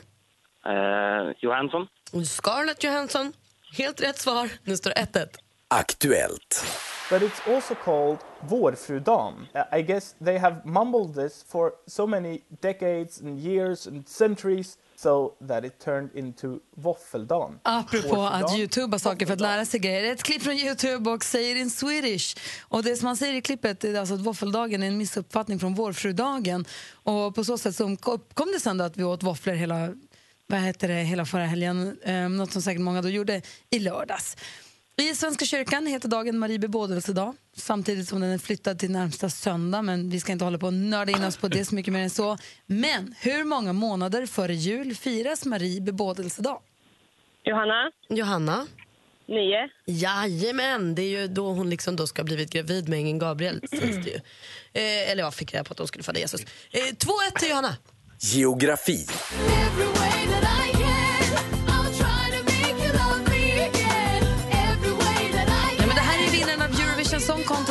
Eh, Johansson. Scarlett Johansson. Helt rätt svar. Nu står det 1-1. Aktuellt. But it's also called Vårfrudan. Uh, I guess they have mumbled this for so many decades and years and centuries so that it turned into Våffeldagen. Apropå Vårfrudan. att youtuba saker för att lära sig grejer. Ett klipp från Youtube och säger in Swedish. Och det som man säger i klippet är alltså att våffeldagen är en missuppfattning från vårfrudagen. Och på så sätt så kom det sen att vi åt våfflor hela, vad heter det, hela förra helgen. Eh, något som säkert många då gjorde i lördags. I Svenska kyrkan heter dagen Marie bebådelsedag samtidigt som den är flyttad till närmsta söndag. Men vi ska inte hålla på och nörda in oss på det så mycket mer än så. Men hur många månader före jul firas Marie bebådelsedag? Johanna? Johanna? Nio. Jajamän, det är ju då hon liksom då ska ha blivit gravid med ingen Gabriel. Det ju. Eh, eller jag fick reda på att hon skulle föda Jesus. Eh, 2-1 till Johanna. Geografi.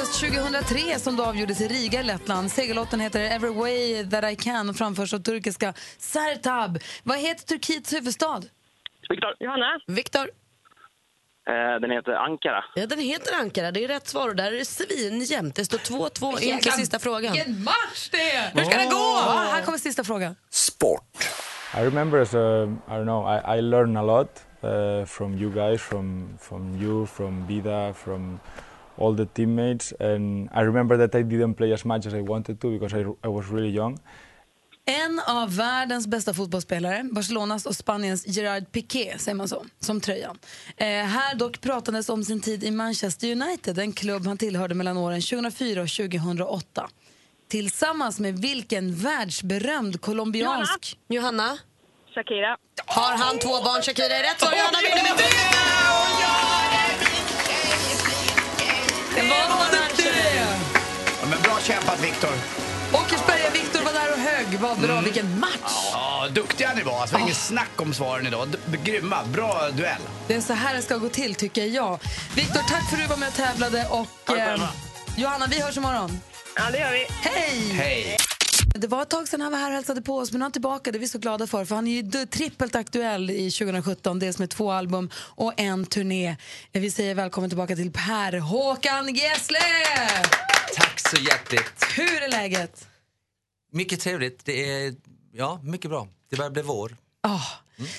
Contest 2003 som då avgjordes i Riga i Lettland. Segerlåten heter Every way that I can och framförs av turkiska Sertab. Vad heter Turkiets huvudstad? Viktor. Johanna? Viktor? Eh, Den heter Ankara. Ja, den heter Ankara. Det är rätt svar och där är det svinjämnt. Det står 2-2 inför sista frågan. Vilken match det är! Hur ska det gå? Ja, här kommer sista frågan. I remember as a, I don't know, I, I learned a lot uh, from you guys, from from you, from Vida, from all the teammates, and I remember that I didn't play as much as I wanted to because I, I was really young. En av världens bästa fotbollsspelare, Barcelonas och Spaniens Gerard Piqué, säger man så, som tröjan. Eh, här dock pratades om sin tid i Manchester United, en klubb han tillhörde mellan åren 2004 och 2008. Tillsammans med vilken världsberömd colombiansk... Johanna? Shakira. Har han två barn? Shakira är rätt svar. Johanna vinner med 3 Det var det! Ja, men bra kämpat, Viktor. Åkersberga, Viktor var där och högg. Vad bra, vilken match! Ja, duktiga ni var. Alltså, var inget snack om svaren idag. D- grymma, bra duell. Det är så här det ska gå till, tycker jag. Viktor, tack för att du var med och tävlade. Och, eh, Johanna, vi hörs imorgon. Ja, det gör vi. Hej! Hej! Det var ett tag sedan han var här och hälsade på oss, men nu är han tillbaka. Det är vi så glada för. För Han är ju trippelt aktuell i 2017, dels med två album och en turné. Vi säger välkommen tillbaka till Per Håkan Gessle! Tack så hjärtligt. Hur är läget? Mycket trevligt. Det är ja, mycket bra. Det börjar bli vår. Ah.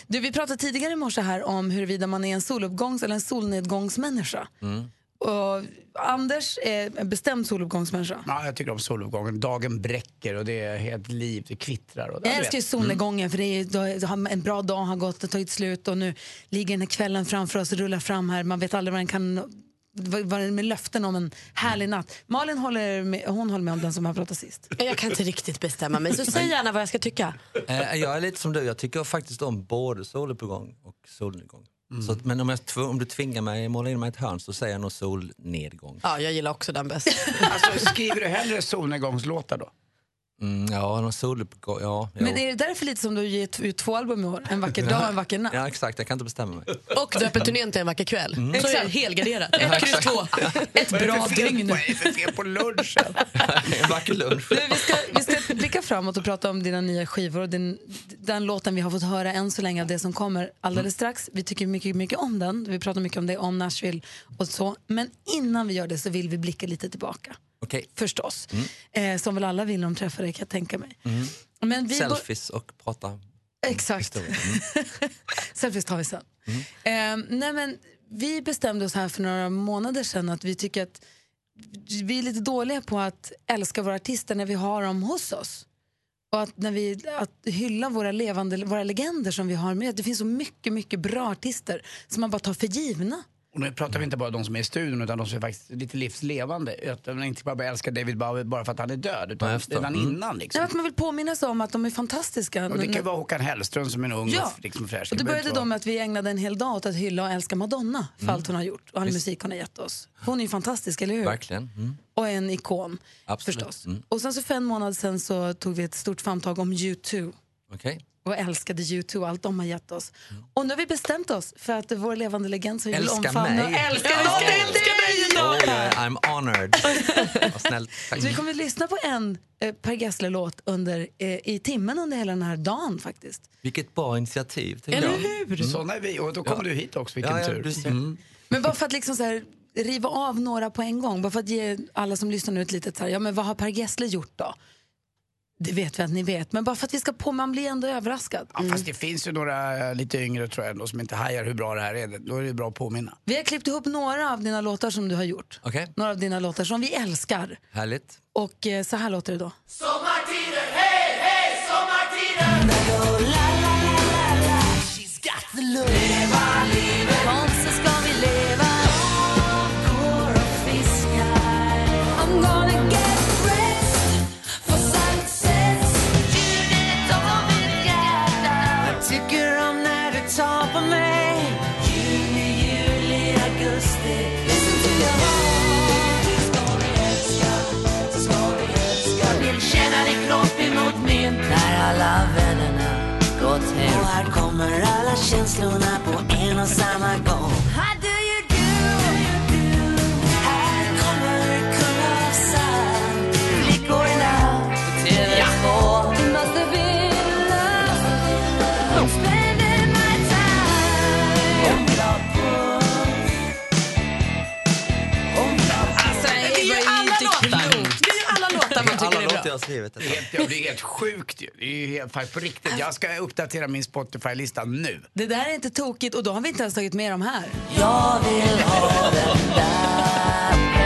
Du, vi pratade tidigare i morse här om huruvida man är en soluppgångs eller en solnedgångsmänniska. Mm. Och Anders är en bestämd soluppgångsmänniska. Ja, jag tycker om soluppgången. Dagen bräcker och det är helt liv, det kvittrar. Och Jag älskar ju solnedgången för det är, en bra dag har gått och tagit slut och nu ligger den här kvällen framför oss och rullar fram här. Man vet aldrig vad den kan är det med löften om en härlig natt. Malin håller med, hon håller med om den som har pratat sist. Jag kan inte riktigt bestämma mig, så säg gärna vad jag ska tycka. Eh, jag är lite som du. Jag tycker faktiskt om både soluppgång och solnedgång. Så, att- men om, jag, om du tvingar mig att måla in mig i ett hörn så säger jag nog solnedgång. Ja, jag gillar också den bäst. Alltså, skriver du hellre solnedgångslåtar då? Mm, ja, någon soluppgång. Ja, Men är det därför lite som du gett ut två album i år? En vacker dag och en vacker natt? Ja, exakt. Jag kan inte bestämma mig. Och döper turnén till en vacker kväll. Så är jag Exakt. helgarderad. Ett, kryss, två. Ett bra dygn. Vad är det för fel på lunchen? [laughs] en vacker lunch. Du, vi, ska, vi ska blicka framåt och prata om dina nya skivor och din, den låten vi har fått höra än så länge av det som kommer alldeles strax. Vi tycker mycket, mycket om den. Vi pratar mycket om det, om Nashville och så. Men innan vi gör det så vill vi blicka lite tillbaka. Okej. Förstås. Eh, som väl alla vill när de träffar dig kan jag tänka mig. Mm. Men vi Selfies och prata Exakt. [laughs] Mm. Selfies tar vi sen. Eh, nej men, vi bestämde oss här för några månader sedan att vi tycker att vi är lite dåliga på att älska våra artister när vi har dem hos oss. Och att, när vi, att hylla våra levande, våra legender som vi har med. Det finns så mycket, mycket bra artister som man bara tar för givna. Och nu pratar vi inte bara om de som är i studion utan de som är faktiskt lite livslevande. Att man inte bara börjar älska David Bowie bara för att han är död utan redan Mm. innan liksom. Nej, att man vill påminna sig om att de är fantastiska. Och det kan vara Håkan Hellström som är en ung Ja. och liksom fräsch. Och det började då med att vi ägnade en hel dag åt att hylla och älska Madonna för Mm. allt hon har gjort och all Visst. musik hon har gett oss. Hon är ju fantastisk, eller hur? Verkligen. Mm. Och en ikon, Absolut. förstås. Mm. Och sen så för en månad sen så tog vi ett stort famntag om U2 Okej. Och älskade U2 och allt de har gett oss. Och nu har vi bestämt oss för att vår levande legend som vi vill omfamna och mig. älska Ja, ja, älskar älskar dig! Oh, yeah, I'm honored. [laughs] Snällt. Tack. Så vi kommer att lyssna på en eh, Per Gessle-låt under, eh, i timmen under hela den här dagen faktiskt. Vilket bra initiativ. Eller jag. hur? Såna är vi och då kommer Ja. du hit också, vilken Ja, ja, tur. Mm. Men bara för att liksom så här, riva av några på en gång, bara för att ge alla som lyssnar nu ett litet så här, ja men vad har Per Gessle gjort då? Det vet vi att ni vet, men bara för att vi ska på, man blir ändå överraskad. Ja, fast det finns ju några eh, lite yngre tror jag ändå som inte hajar hur bra det här är. Då är det bra att påminna. Vi har klippt ihop några av dina låtar som du har gjort. Okej, Några av dina låtar som vi älskar. härligt. Och eh, så här låter det då. Sommartider, Och här kommer alla känslorna på en och samma gång. Helt, ja, det är helt sjukt ju. Det är ju helt, faktiskt på riktigt. Jag ska uppdatera min Spotify-lista nu. Det där är inte tokigt och då har vi inte ens tagit med dem här. Jag vill ha den där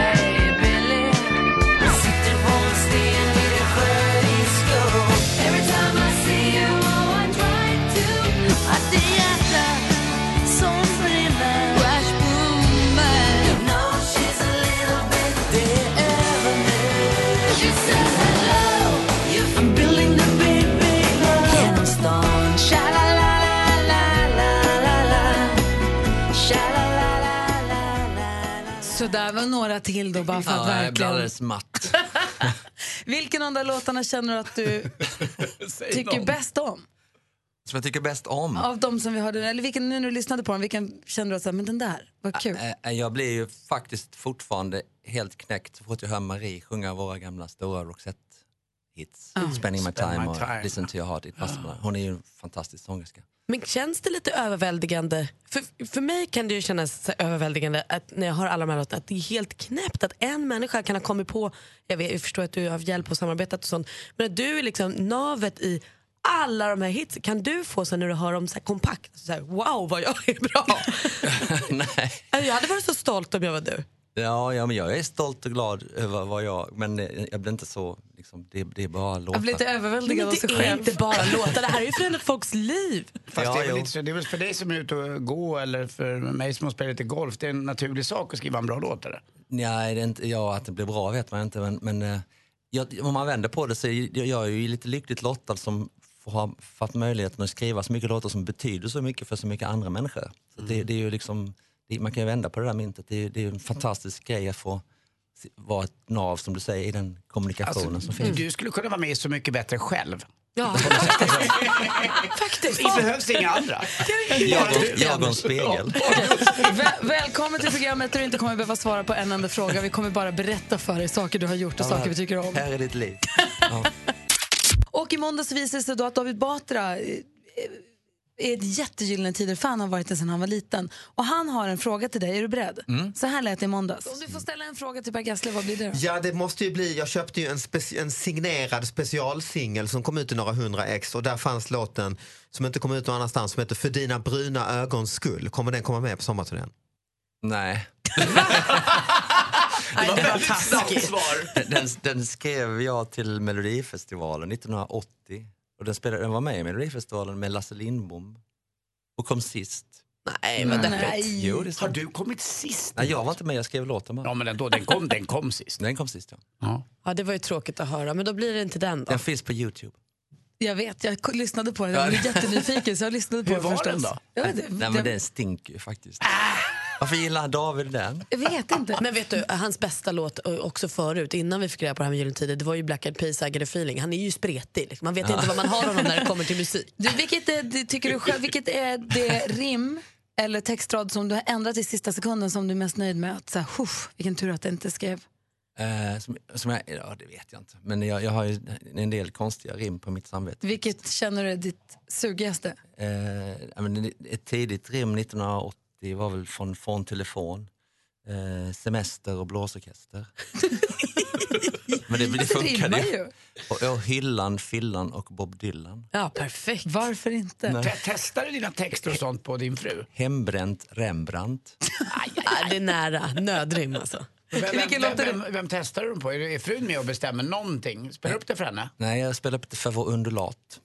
där var några till då bara för att Ja, jag verkligen... alldeles matt. [laughs] Vilken av de där låtarna känner du att du [laughs] tycker någon. bäst om? Som jag tycker bäst om. Av de som vi hörde, eller vilken, nu när du lyssnade på dem, vilken kände du att så här, men den där, vad kul? Äh, Jag blir ju faktiskt fortfarande helt knäckt så fort jag hör Marie sjunga våra gamla stora Roxette-hits. Mm. Spending my Spend time my och time. Listen to your heart. It must. Hon är ju en fantastisk sångerska. Men känns det lite överväldigande? För, för mig kan det ju kännas överväldigande att när jag hör alla de här låtarna att det är helt knäppt att en människa kan ha kommit på, jag, vet, jag förstår att du har hjälp och samarbetat och sånt, men att du är liksom navet i alla de här hits. Kan du få så när du hör dem så här kompakt, så här, wow vad jag är bra? [laughs] Nej. Jag hade varit så stolt om jag var du. Ja, ja, men jag är stolt och glad över vad jag... Men eh, jag blir inte så... Liksom, det, det är bara låtar. Jag blir lite överväldigad av sig det är själv. inte bara [laughs] låtar, det här är ju förändrat folks liv. Fast Ja, det, är väl så, det är väl för dig som är ute och gå eller för mig som har spelat lite golf. Det är en naturlig sak att skriva en bra låt eller? Nej, det är inte, ja, att det blir bra vet man inte. Men, men eh, jag, om man vänder på det så är jag, jag är ju lite lyckligt lottad som får ha fått möjligheten att skriva så mycket låtar som betyder så mycket för så mycket andra människor. Så det, det är ju liksom, det, man kan ju vända på det där myntet. Det, är- det är ju en fantastisk grej att få vara ett nav som du säger i den kommunikationen som finns. Du skulle kunna vara med i Så mycket bättre själv. Ja. [laughs] Faktiskt. Det behövs inga andra. Jag, och- jag och en spegel. Väl, välkommen till programmet där du inte kommer behöva svara på en enda fråga. Vi kommer bara berätta för dig saker du har gjort och saker vi tycker om. Här är ditt liv. Och i måndags visade det sig då att David Batra eh, är ett jättegyllene tider-fan, har varit det sedan han var liten. Och han har en fråga till dig, är du beredd? Mm. Så här lät det i måndags. Om du får ställa en fråga till Per Gessle, vad blir det då? Ja, det måste ju bli. Jag köpte ju en, speci- en signerad specialsingel som kom ut i några hundra ex och där fanns låten som inte kom ut någon annanstans som heter För dina bruna ögons skull. Kommer den komma med på sommarturnén? Nej. [laughs] Det var väldigt snabbt svar. Den, den skrev jag till Melodifestivalen 1980. Och den, spelade, den var med i Melodifestivalen med Lasse Lindbom. Och kom sist. Nej, vad Nej. Jo, det är sant. Har du kommit sist? Nej, jag var inte med, jag skrev låten bara. Ja, men ändå, den kom, den kom sist. Den kom sist, ja. Ja, det var ju tråkigt att höra, men då blir det inte den då. Den finns på Youtube. Jag vet, jag k- lyssnade på den. Jag blev jättenyfiken så jag lyssnade på Hur den var förstås. den då? Jag vet, Nej, men den stinker ju faktiskt. Varför gillar David den? jag vet inte. Men vet du, hans bästa låt eh, också förut, innan vi fick reda på det här med Gyllene Tider, det var ju Black Eyed Peas I Get a Feeling. Han är ju spretig, liksom. man vet Ja. inte vad man har honom när det kommer till musik. Du, vilket, är, det, tycker du själv, vilket är det rim eller textrad som du har ändrat i sista sekunden som du är mest nöjd med? Att, så här, "Huff, vilken tur att det inte skrev. Eh, som, som jag, ja, det vet jag inte. Men jag, jag har ju en del konstiga rim på mitt samvete. Vilket känner du är ditt sugigaste? Eh, men ett tidigt rim 1980 var väl från Från telefon, eh, Semester och blåsorkester. [laughs] men det, det Det funkade ju. Och, och Hyllan, Fyllan och Bob Dylan. Ja, perfekt. Varför inte? Nej. Te- Testar du dina texter och sånt på din fru? Hembränt Rembrandt. Ja, det är nära, nödrim alltså. Vem, vem, vem, det? vem, vem testar du dem på? Är, det- är frun med och bestämmer någonting? Spelar upp det för henne? Nej, jag spelar upp det för vår undulat.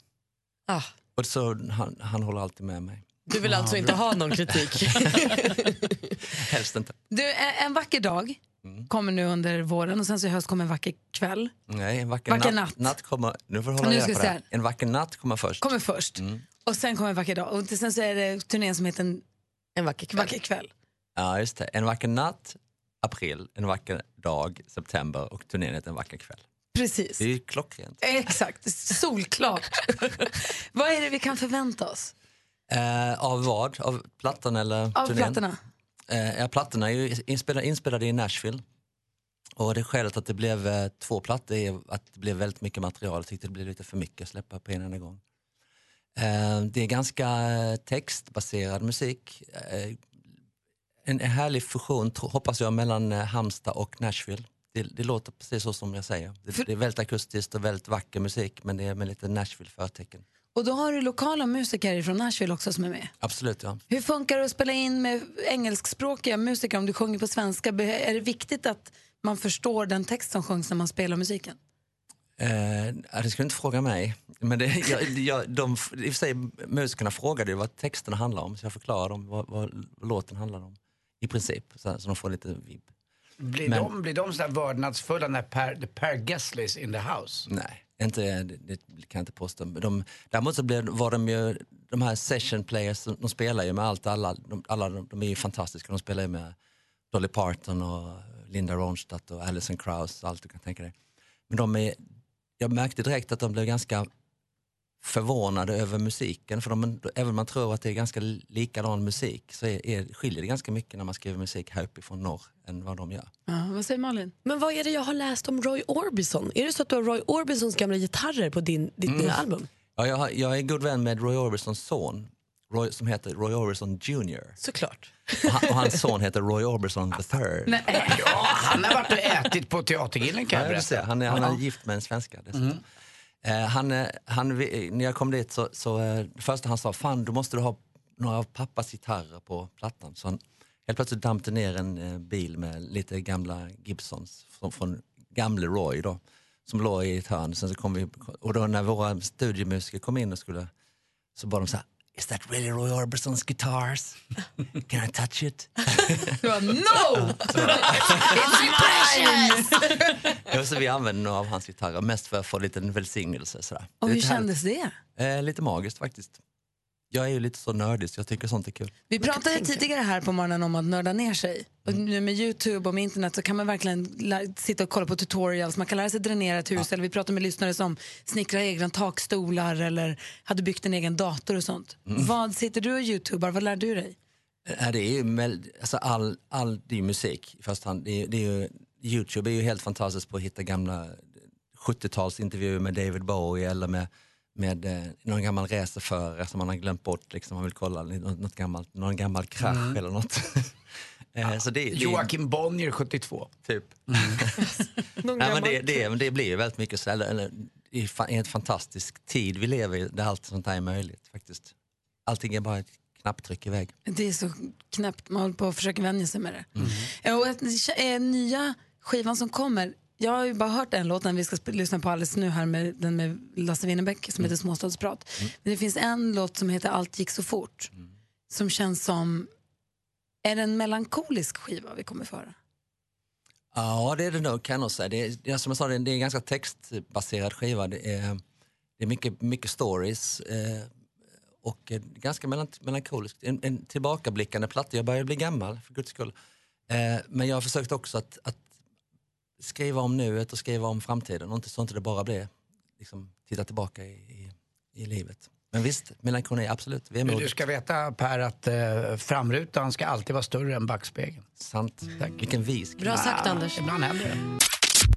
Ah. Och så, han, han håller alltid med mig. Du vill alltså inte ha någon kritik? [laughs] Helst inte. Du, en vacker dag kommer nu under våren och sen så i höst kommer en vacker kväll. Nej, en vacker, Vacker natt. natt. kommer, nu får du hålla Nu ska på det. En vacker natt kommer först. Kommer först. Mm. Och sen kommer en vacker dag. Och sen så är det turnén som heter En, en vacker, kväll. vacker kväll. Ja, just det. En vacker natt, april. En vacker dag, september. Och turnén heter En vacker kväll. Precis. Det är ju klockrent. Exakt, solklart. [laughs] Vad är det vi kan förvänta oss? Eh, av vad? Av plattan eller Av turnén? plattorna? Eh, ja, plattorna är ju inspelade, inspelade i Nashville. Och det skälet att det blev eh, två plattor är att det blev väldigt mycket material. Jag tyckte det blev lite för mycket att släppa på en enda gång. Eh, det är ganska eh, textbaserad musik. Eh, en, en härlig fusion, tro, hoppas jag, mellan eh, Halmstad och Nashville. Det, det låter precis så som jag säger. Det, det är väldigt akustiskt och väldigt vacker musik men det är med lite Nashville-förtecken. Och då har du lokala musiker från Nashville också som är med. Absolut, ja. Hur funkar det att spela in med engelskspråkiga musiker om du sjunger på svenska? Är det viktigt att man förstår den text som sjungs när man spelar musiken? Eh, det skulle inte fråga mig. Men det, [laughs] jag, jag, de, I och för sig, musikerna frågade ju vad texterna handlar om så jag förklarade dem vad, vad låten handlar om. I princip, så, så de får lite vibb. Blir, Men- de, blir de sådär vördnadsfulla när Per, per Gessle is in the house? Nej, inte, det, det kan jag inte påstå. De, däremot så blev, var de ju, de här session players, de, de spelar ju med allt, alla, de, alla de, de är ju fantastiska. De spelar ju med Dolly Parton och Linda Ronstadt och Alison Krauss, och allt du kan tänka dig. Men de är, jag märkte direkt att de blev ganska förvånade över musiken. För de, även om man tror att det är ganska likadan musik så är, är, skiljer det ganska mycket när man skriver musik här uppifrån norr än vad de gör. Ja, vad säger Malin? Men vad är det jag har läst om Roy Orbison? Är det så att du har Roy Orbisons gamla gitarrer på din, ditt Mm. nya album? Ja, jag, har- jag är god vän med Roy Orbisons son Roy, som heter Roy Orbison Jr. Såklart. Och, han, och hans son heter Roy Orbison the third. Ja, han har varit och ätit på Teatergillen kan Ja, jag berätta. han är, han Ja. är gift med en svenska dessutom. Eh, Eh, han, eh, han, när jag kom dit så, så eh, det första han sa, fan du måste du ha några av pappas gitarrer på plattan. Så han helt plötsligt damp det ner en eh, bil med lite gamla Gibsons från, från gamle Roy då, som låg i ett hörn. Sen så kom vi, och då när våra studiemusiker kom in och skulle, så bad de så här, Is that really Roy Orbisons guitars? Can I touch it? [laughs] Bara, no! [laughs] It's my [laughs] så vi använde några av hans gitarrer, mest för att få lite välsignelse. Sådär. Och hur kändes det? Eh, lite magiskt faktiskt. Jag är ju lite så nördig så jag tycker sånt är kul. Vi pratade tidigare här på morgonen om att nörda ner sig. Och nu med Youtube och med internet så kan man verkligen sitta och kolla på tutorials. Man kan lära sig dränera ett hus. Eller vi pratade med lyssnare som snickrar egna takstolar eller hade byggt en egen dator och sånt. Mm. Vad sitter du och youtubar? Vad lär du dig? Eh, Det är ju alltså all, all det är musik i första hand. Det är, det är ju, Youtube är ju helt fantastiskt på att hitta gamla 70-talsintervjuer med David Bowie eller med, med eh, någon gammal reseförare som man har glömt bort. Liksom, man vill kolla något, något gammalt, någon gammal krasch Mm. eller något. [laughs] Eh, så det, det, Joakim Bonnier 72. Typ. [laughs] Nej, men det, det, det blir ju väldigt mycket så, eller, eller, i en fantastisk tid vi lever i där allt sånt här är möjligt faktiskt. Allting är bara ett knapptryck iväg. Det är så knäppt. Man håller på att försöka vänja sig med det. Mm. Eh, Och att, eh, nya skivan som kommer, jag har ju bara hört en låt, den vi ska lyssna på alldeles nu här, med, den med Lasse Winnerbäck som heter Småstadsprat. Men det finns en låt som heter Allt gick så fort, som känns som, är det en melankolisk skiva vi kommer föra? Ja, det är det nog kan jag säga. Det är, det är, som jag sa, det är en ganska textbaserad skiva. Det är, det är mycket, mycket stories eh, och ganska melan- melankoliskt. En, en tillbakablickande platta. Jag börjar bli gammal, för guds skull. Eh, men jag har försökt också att, att skriva om nuet och skriva om framtiden och inte så inte det bara blir liksom, titta tillbaka i, i, i livet. Men visst, melankoli, absolut. Vi är du ska veta Per att eh, framrutan ska alltid vara större än backspegeln. Sant. Vilken vis. Bra sagt, Anders. Ibland händer det.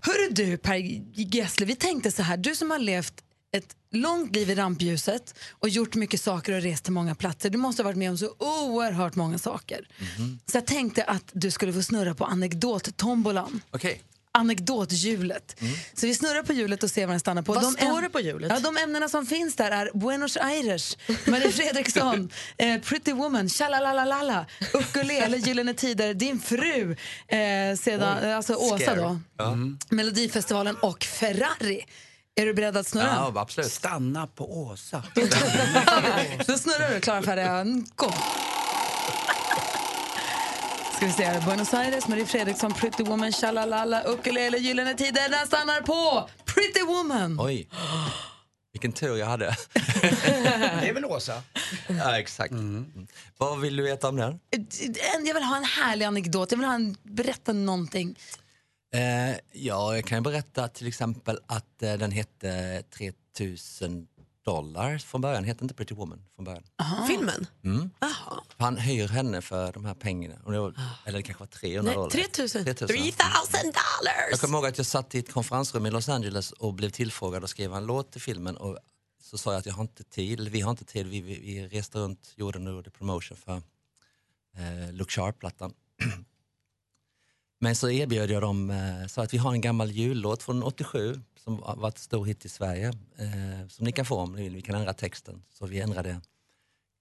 Hörru du Per Gessle, vi tänkte så här, du som har levt ett långt liv i rampljuset och gjort mycket saker och rest till många platser. Du måste ha varit med om så oerhört många saker. Så jag tänkte att du skulle få snurra på anekdottombolan. Okej. Anekdothjulet. Så vi snurrar på hjulet och ser vad den stannar på. Vad de står det på hjulet? Ja, de ämnena som finns där är Buenos Aires, Marie [laughs] Fredriksson, eh, Pretty Woman, Tjalalalalala, Ukulele, [laughs] Gyllene Tider, Din fru, eh, sedan, eh, alltså Åsa då, Ja. Melodifestivalen och Ferrari. Är du beredd att snurra? Ja, absolut. Stanna på Åsa. [laughs] Då snurrar du. Klara, färdiga, gå! Ska vi se. Buenos Aires, Marie Fredriksson, Pretty Woman, Tjalalala, Ukulele, Gyllene Tider. Den stannar på Pretty Woman. Oj. Vilken tur jag hade. [laughs] Det är väl Åsa? ja, exakt. Mm. Vad vill du veta om den? En- Jag vill ha en härlig anekdot. Jag vill ha en, berätta någonting. Eh, ja, jag kan ju berätta till exempel att eh, den hette 3000 dollar från början. Hette inte Pretty Woman från början. Filmen? Mm. Han hyr henne för de här pengarna. Var, eller det kanske var 300 Nej, dollar. 3000. 3000. 3000 Jag dollars! kommer ihåg att jag satt i ett konferensrum i Los Angeles och blev tillfrågad att skriva en låt till filmen. Och så sa jag att jag har inte tid, eller vi har inte tid. Vi, vi, vi reste runt jorden och gjorde promotion för eh, Look Sharp-plattan. [clears throat] Men så erbjöd jag dem, eh, så att vi har en gammal jullåt från 87 som har varit stor hit i Sverige. Eh, som ni kan få om ni vill, vi kan ändra texten. Så vi ändrade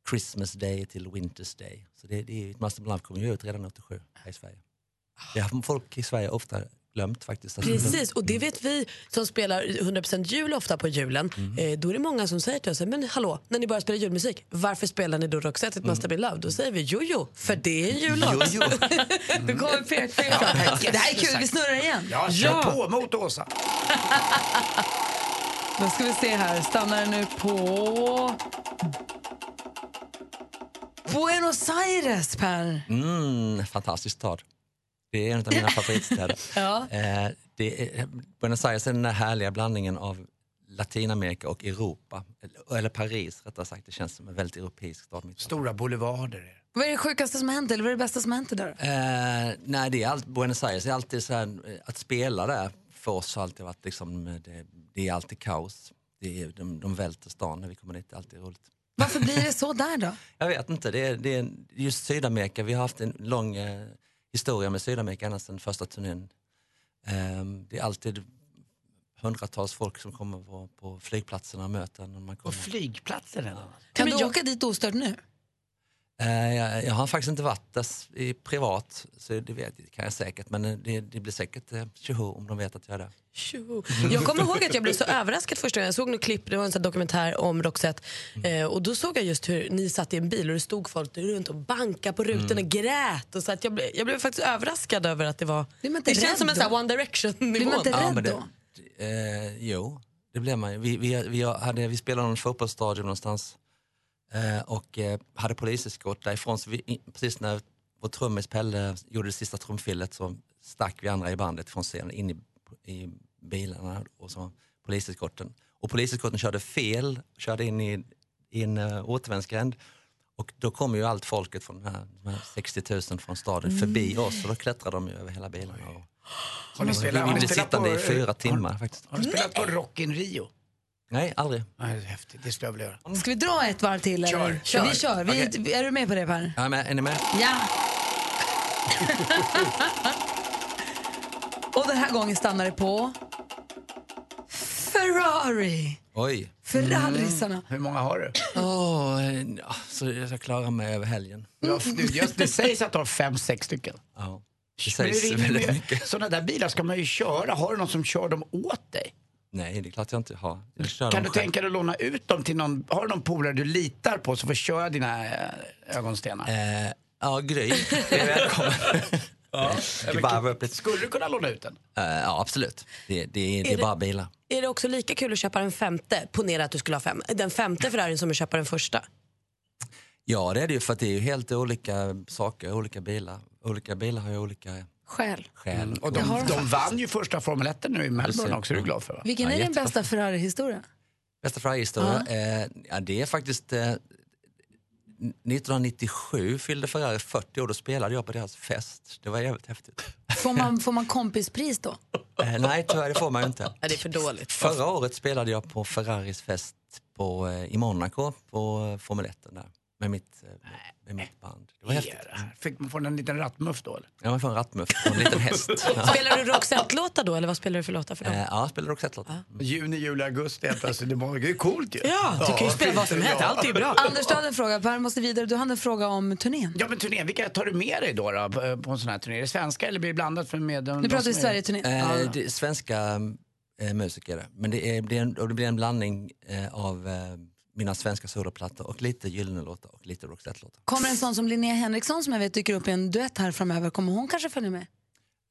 Christmas Day till Winter's Day. Så det, det är, Master Love kom ju ut redan 87 här i Sverige. Det har folk i Sverige ofta glömt faktiskt. Alltså, Precis, och det vet vi som spelar 100% jul ofta på julen. Mm. Eh, då är det många som säger till oss, men hallå, när ni börjar spela julmusik, varför spelar ni då Roxette It Must Have Been Love? Då säger vi jo, jo, för det är en jullåt. Jo, jo. [laughs] Då kommer pekfingret. Det här är kul, vi snurrar igen. Ja, kör på mot Åsa. [laughs] Då ska vi se här, stannar nu på... Buenos Aires, Per. Mm, fantastisk stad. Det är en av mina favoritstäder. [laughs] Ja. eh, det är, Buenos Aires är den där härliga blandningen av Latinamerika och Europa. Eller, eller Paris rättare sagt. Det känns som en väldigt europeisk stad. Stora boulevarder. Vad är det sjukaste som har hänt eller vad är det bästa som har hänt där? Eh, nej, det är allt, Buenos Aires är alltid så här, eh, att spela där för oss har alltid varit liksom, eh, det, det är alltid kaos. Det är, de, de välter stan när vi kommer dit, det är alltid roligt. Varför blir det [laughs] så där då? Jag vet inte, det är, det är just Sydamerika, vi har haft en lång eh, historia med Sydamerika ända sedan första turnén. Ehm, det är alltid hundratals folk som kommer på, på flygplatserna och möter när man kommer. Flygplatsen redan? Kan du åka dit ostört nu? Eh, jag, jag har faktiskt inte varit där i privat, så det vet, det kan jag säkert. Men eh, det, det blir säkert eh, tjoho om de vet att jag är där. Tjo. Jag kommer ihåg att jag blev så överraskad första gången. Jag såg något klipp, det var en sån här dokumentär om Roxette. Eh, och då såg jag just hur ni satt i en bil och det stod folk runt och bankade på rutan och grät. Och så att jag, blev, jag blev faktiskt överraskad över att det var... Det känns som en sån One Direction-nivå. Blir man inte Ja, rädd men det- då? Eh, jo, det blev man ju. Vi, vi, vi, hade, vi spelade någon fotbollsstadion någonstans och eh, hade poliseskort därifrån. Så vi, precis när vår trummis Pelle gjorde det sista trumfillet så stack vi andra i bandet från scenen in i, i bilarna och så poliseskorten. Och poliseskorten körde fel, körde in i, i en uh, återvändsgränd. Och då kom ju allt folket från de här, de här 60 000 från staden förbi oss och då klättrade de ju över hela bilarna. Och, Har ni spelat- har vi ni blev sittande på- i fyra har- timmar faktiskt. Har du spelat på Rock in Rio? Nej, aldrig. Nej, det är häftigt. Det skulle jag vilja göra. Ska vi dra ett varv till? Kör, eller? kör. Vi kör. Vi, Är du med på det Per? Ja, men, är ni med? Ja! [laughs] Och den här gången stannar det på Ferrari. Oj. Ferrarisarna. Hur många har du? Åh, ja, så jag klarar mig över helgen. Ja, just, det sägs att du har fem, sex stycken. Ja. Det Men sägs det är väldigt med- mycket. Sådana där bilar ska man ju köra. Har du någon som kör dem åt dig? Nej, det är klart jag inte har. Jag Kan du själv. tänka dig att låna ut dem till någon, har du någon polare du litar på som får köra dina eh, ögonstenar? Eh, ja, Gry är välkommen. [laughs] Ja. Lite. Skulle du kunna låna ut den? Eh, ja, absolut. Det, det, är, det Är det- bara bilar. Är det också lika kul att köpa den femte? Ponera att du skulle ha fem. Den femte Ferrarin som att köpa den första. Ja, det är det ju för att det är ju helt olika saker, olika bilar. Olika bilar har ju olika Skäl. skäl. Och de, de vann ju första Formel 1 nu i Melbourne också, är du glad för va? Vilken Ja, är din jättebra. bästa Ferrari-historia? Bästa Ferrari-historia? Eh, ja, det är faktiskt... Eh, 1997 fyllde Ferrari 40 år, då spelade jag på deras fest. Det var jävligt häftigt. Får man, får man kompispris då? [laughs] Eh, nej, tyvärr det får man ju inte. Ja, det är för dåligt. Förra året spelade jag på Ferraris fest på, eh, i Monaco på eh, Formel 1 där, med mitt, eh, med mitt band. Det var häftigt. Fick man få en liten rattmuff då eller? Ja, man får en rattmuff och en liten häst. [laughs] Ja. Spelar du Roxette-låtar då eller vad spelar du för låtar för dem? Eh, ja, jag spelade Roxette-låtar. Juni, juli, augusti helt plötsligt. Det var- det är coolt ju. Ja, du kan ju spela vad som helst. Allt är ju bra. Anders, du hade en fråga. Per måste vidare. Du hade en fråga om turnén. Ja men turnén, vilka tar du med dig då, då på- på en sån här turné? Är det svenska eller blir det blandat för med de, Nu pratar vi som är- Sverige-turné. Eh, det är svenska eh, musiker, men det, är, blir en, och det blir en blandning eh, av eh, mina svenska soloplattor och lite gyllene låtar och lite Roxette-låtar. Kommer en sån som Linnea Henriksson som jag vet dyker upp i en duett här framöver, kommer hon kanske följa med?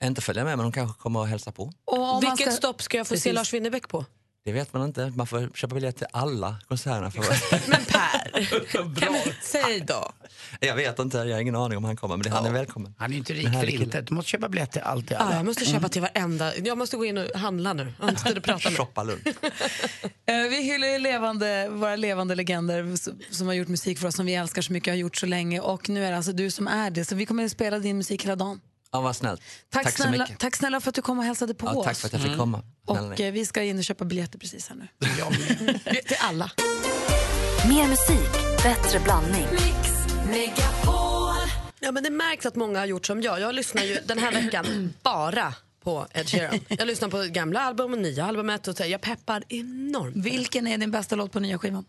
Inte följa med, men de kanske kommer att hälsa på. Och Vilket ska- stopp ska jag få se Precis. Lars Winnerbäck på? Det vet man inte. Man får köpa biljett till alla konserterna. För... [laughs] Men Per, [laughs] kan vi, säg då. jag vet inte, jag har ingen aning om han kommer. Men det, han är välkommen. Han är inte rik för inte. Du måste köpa biljett till allt i alla. jag måste köpa till varenda. Jag måste gå in och handla nu. Jag har inte tid att prata. Shoppa Lund. [laughs] Eh, Vi hyllar ju levande, våra levande legender som har gjort musik för oss som vi älskar så mycket och har gjort så länge. Och nu är det alltså du som är det. Så vi kommer att spela din musik hela dagen. Ja, vad snällt. Tack, tack så snälla, mycket. tack snälla för att du kom och hälsade på Ja, oss. tack för att jag fick komma. Snälla Och eh, vi ska in och köpa biljetter precis här nu. [laughs] Till alla. Mer musik, bättre blandning. Ja, men det märks att många har gjort som jag. Jag lyssnar ju den här veckan [clears throat] bara på Ed Sheeran. Jag lyssnar på gamla album och nya albumet och så jag peppar enormt. Vilken är din bästa låt på nya skivan?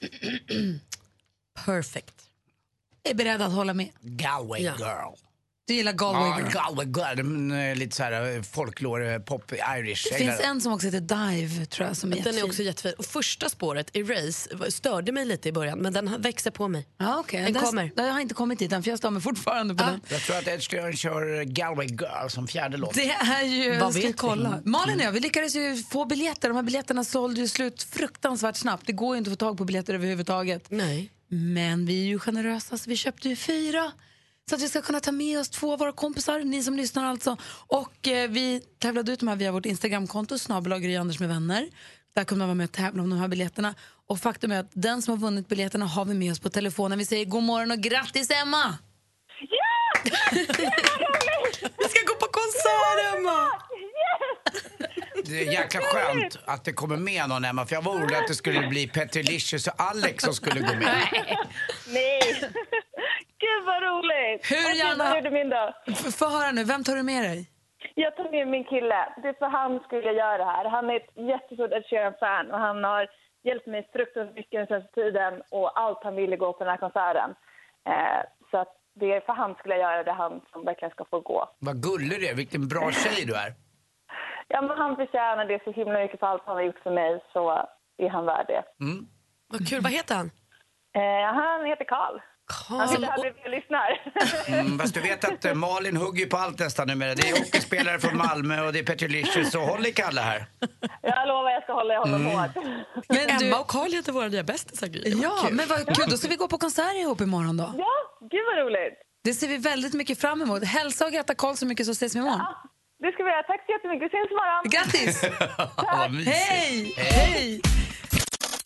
[clears throat] Perfect. Jag är beredd att hålla med. Galway Ja. girl. Du gillar Galway Ja, Girl. Galway girl. Lite så här eh, folklore, pop, irish. Det finns en som också heter Dive tror jag som är Den är jättefin. också jättefin. Och första spåret, Erase, störde mig lite i början men den växer på mig. Ja, okay. Den den kommer. Jag har inte kommit dit än för jag står mig fortfarande på den. Jag tror att Ed Sheeran kör Galway girl som fjärde låt. Det är ju... Vad ska vet vi? kolla. Malin och jag, vi lyckades ju få biljetter. De här biljetterna sålde ju slut fruktansvärt snabbt. Det går ju inte att få tag på biljetter överhuvudtaget. Nej. Men vi är ju generösa så vi köpte ju fyra. Så att vi ska kunna ta med oss två av våra kompisar, ni som lyssnar alltså. Och eh, vi tävlade ut de här via vårt Instagramkonto, snabel Anders med vänner. Där kunde man vara med och tävla om de här biljetterna. Och faktum är att den som har vunnit biljetterna har vi med oss på telefonen. Vi säger god morgon och grattis Emma! [laughs] Vi ska gå på konsert Emma! Det är jäkla skönt att det kommer med någon Emma, för jag var orolig att det skulle bli Petrolicious och Alex som skulle gå med. Nej! Vad roligt! Hur gärna- gjorde min dag. Få höra nu, vem tar du med dig? Jag tog med min kille. Det är för han skulle jag göra det här. Han är ett jättestort Ed Sheeran-fan och han har hjälpt mig fruktansvärt mycket den senaste tiden och allt han ville gå på den här konserten. Eh, så att det är för han skulle jag göra det, han som verkligen ska få gå. Vad gullig du är, vilken bra [laughs] tjej du är. Ja, men han förtjänar det så himla mycket för allt han har gjort för mig så är han värd det. Mm. Vad kul, vad heter han? Eh, han heter Karl. Bredvid och lyssnar. Mm, fast du vet att eh, Malin hugger på allt nästan numera. Det är hockeyspelare från Malmö och det är Petrolicious, så håll i Kalle här. Jag lovar jag ska hålla honom Mm. hårt. Men du- Emma och Karl heter våra nya bästisar. Ja, kul. men vad kul. Då ska vi gå på konsert ihop imorgon då. Ja, gud vad roligt. Det ser vi väldigt mycket fram emot. Hälsa och gratta Karl så mycket så ses vi imorgon. Det ska vi göra. Tack så jättemycket. Vi syns imorgon. Grattis! [laughs] Mysigt. Hej! Hej!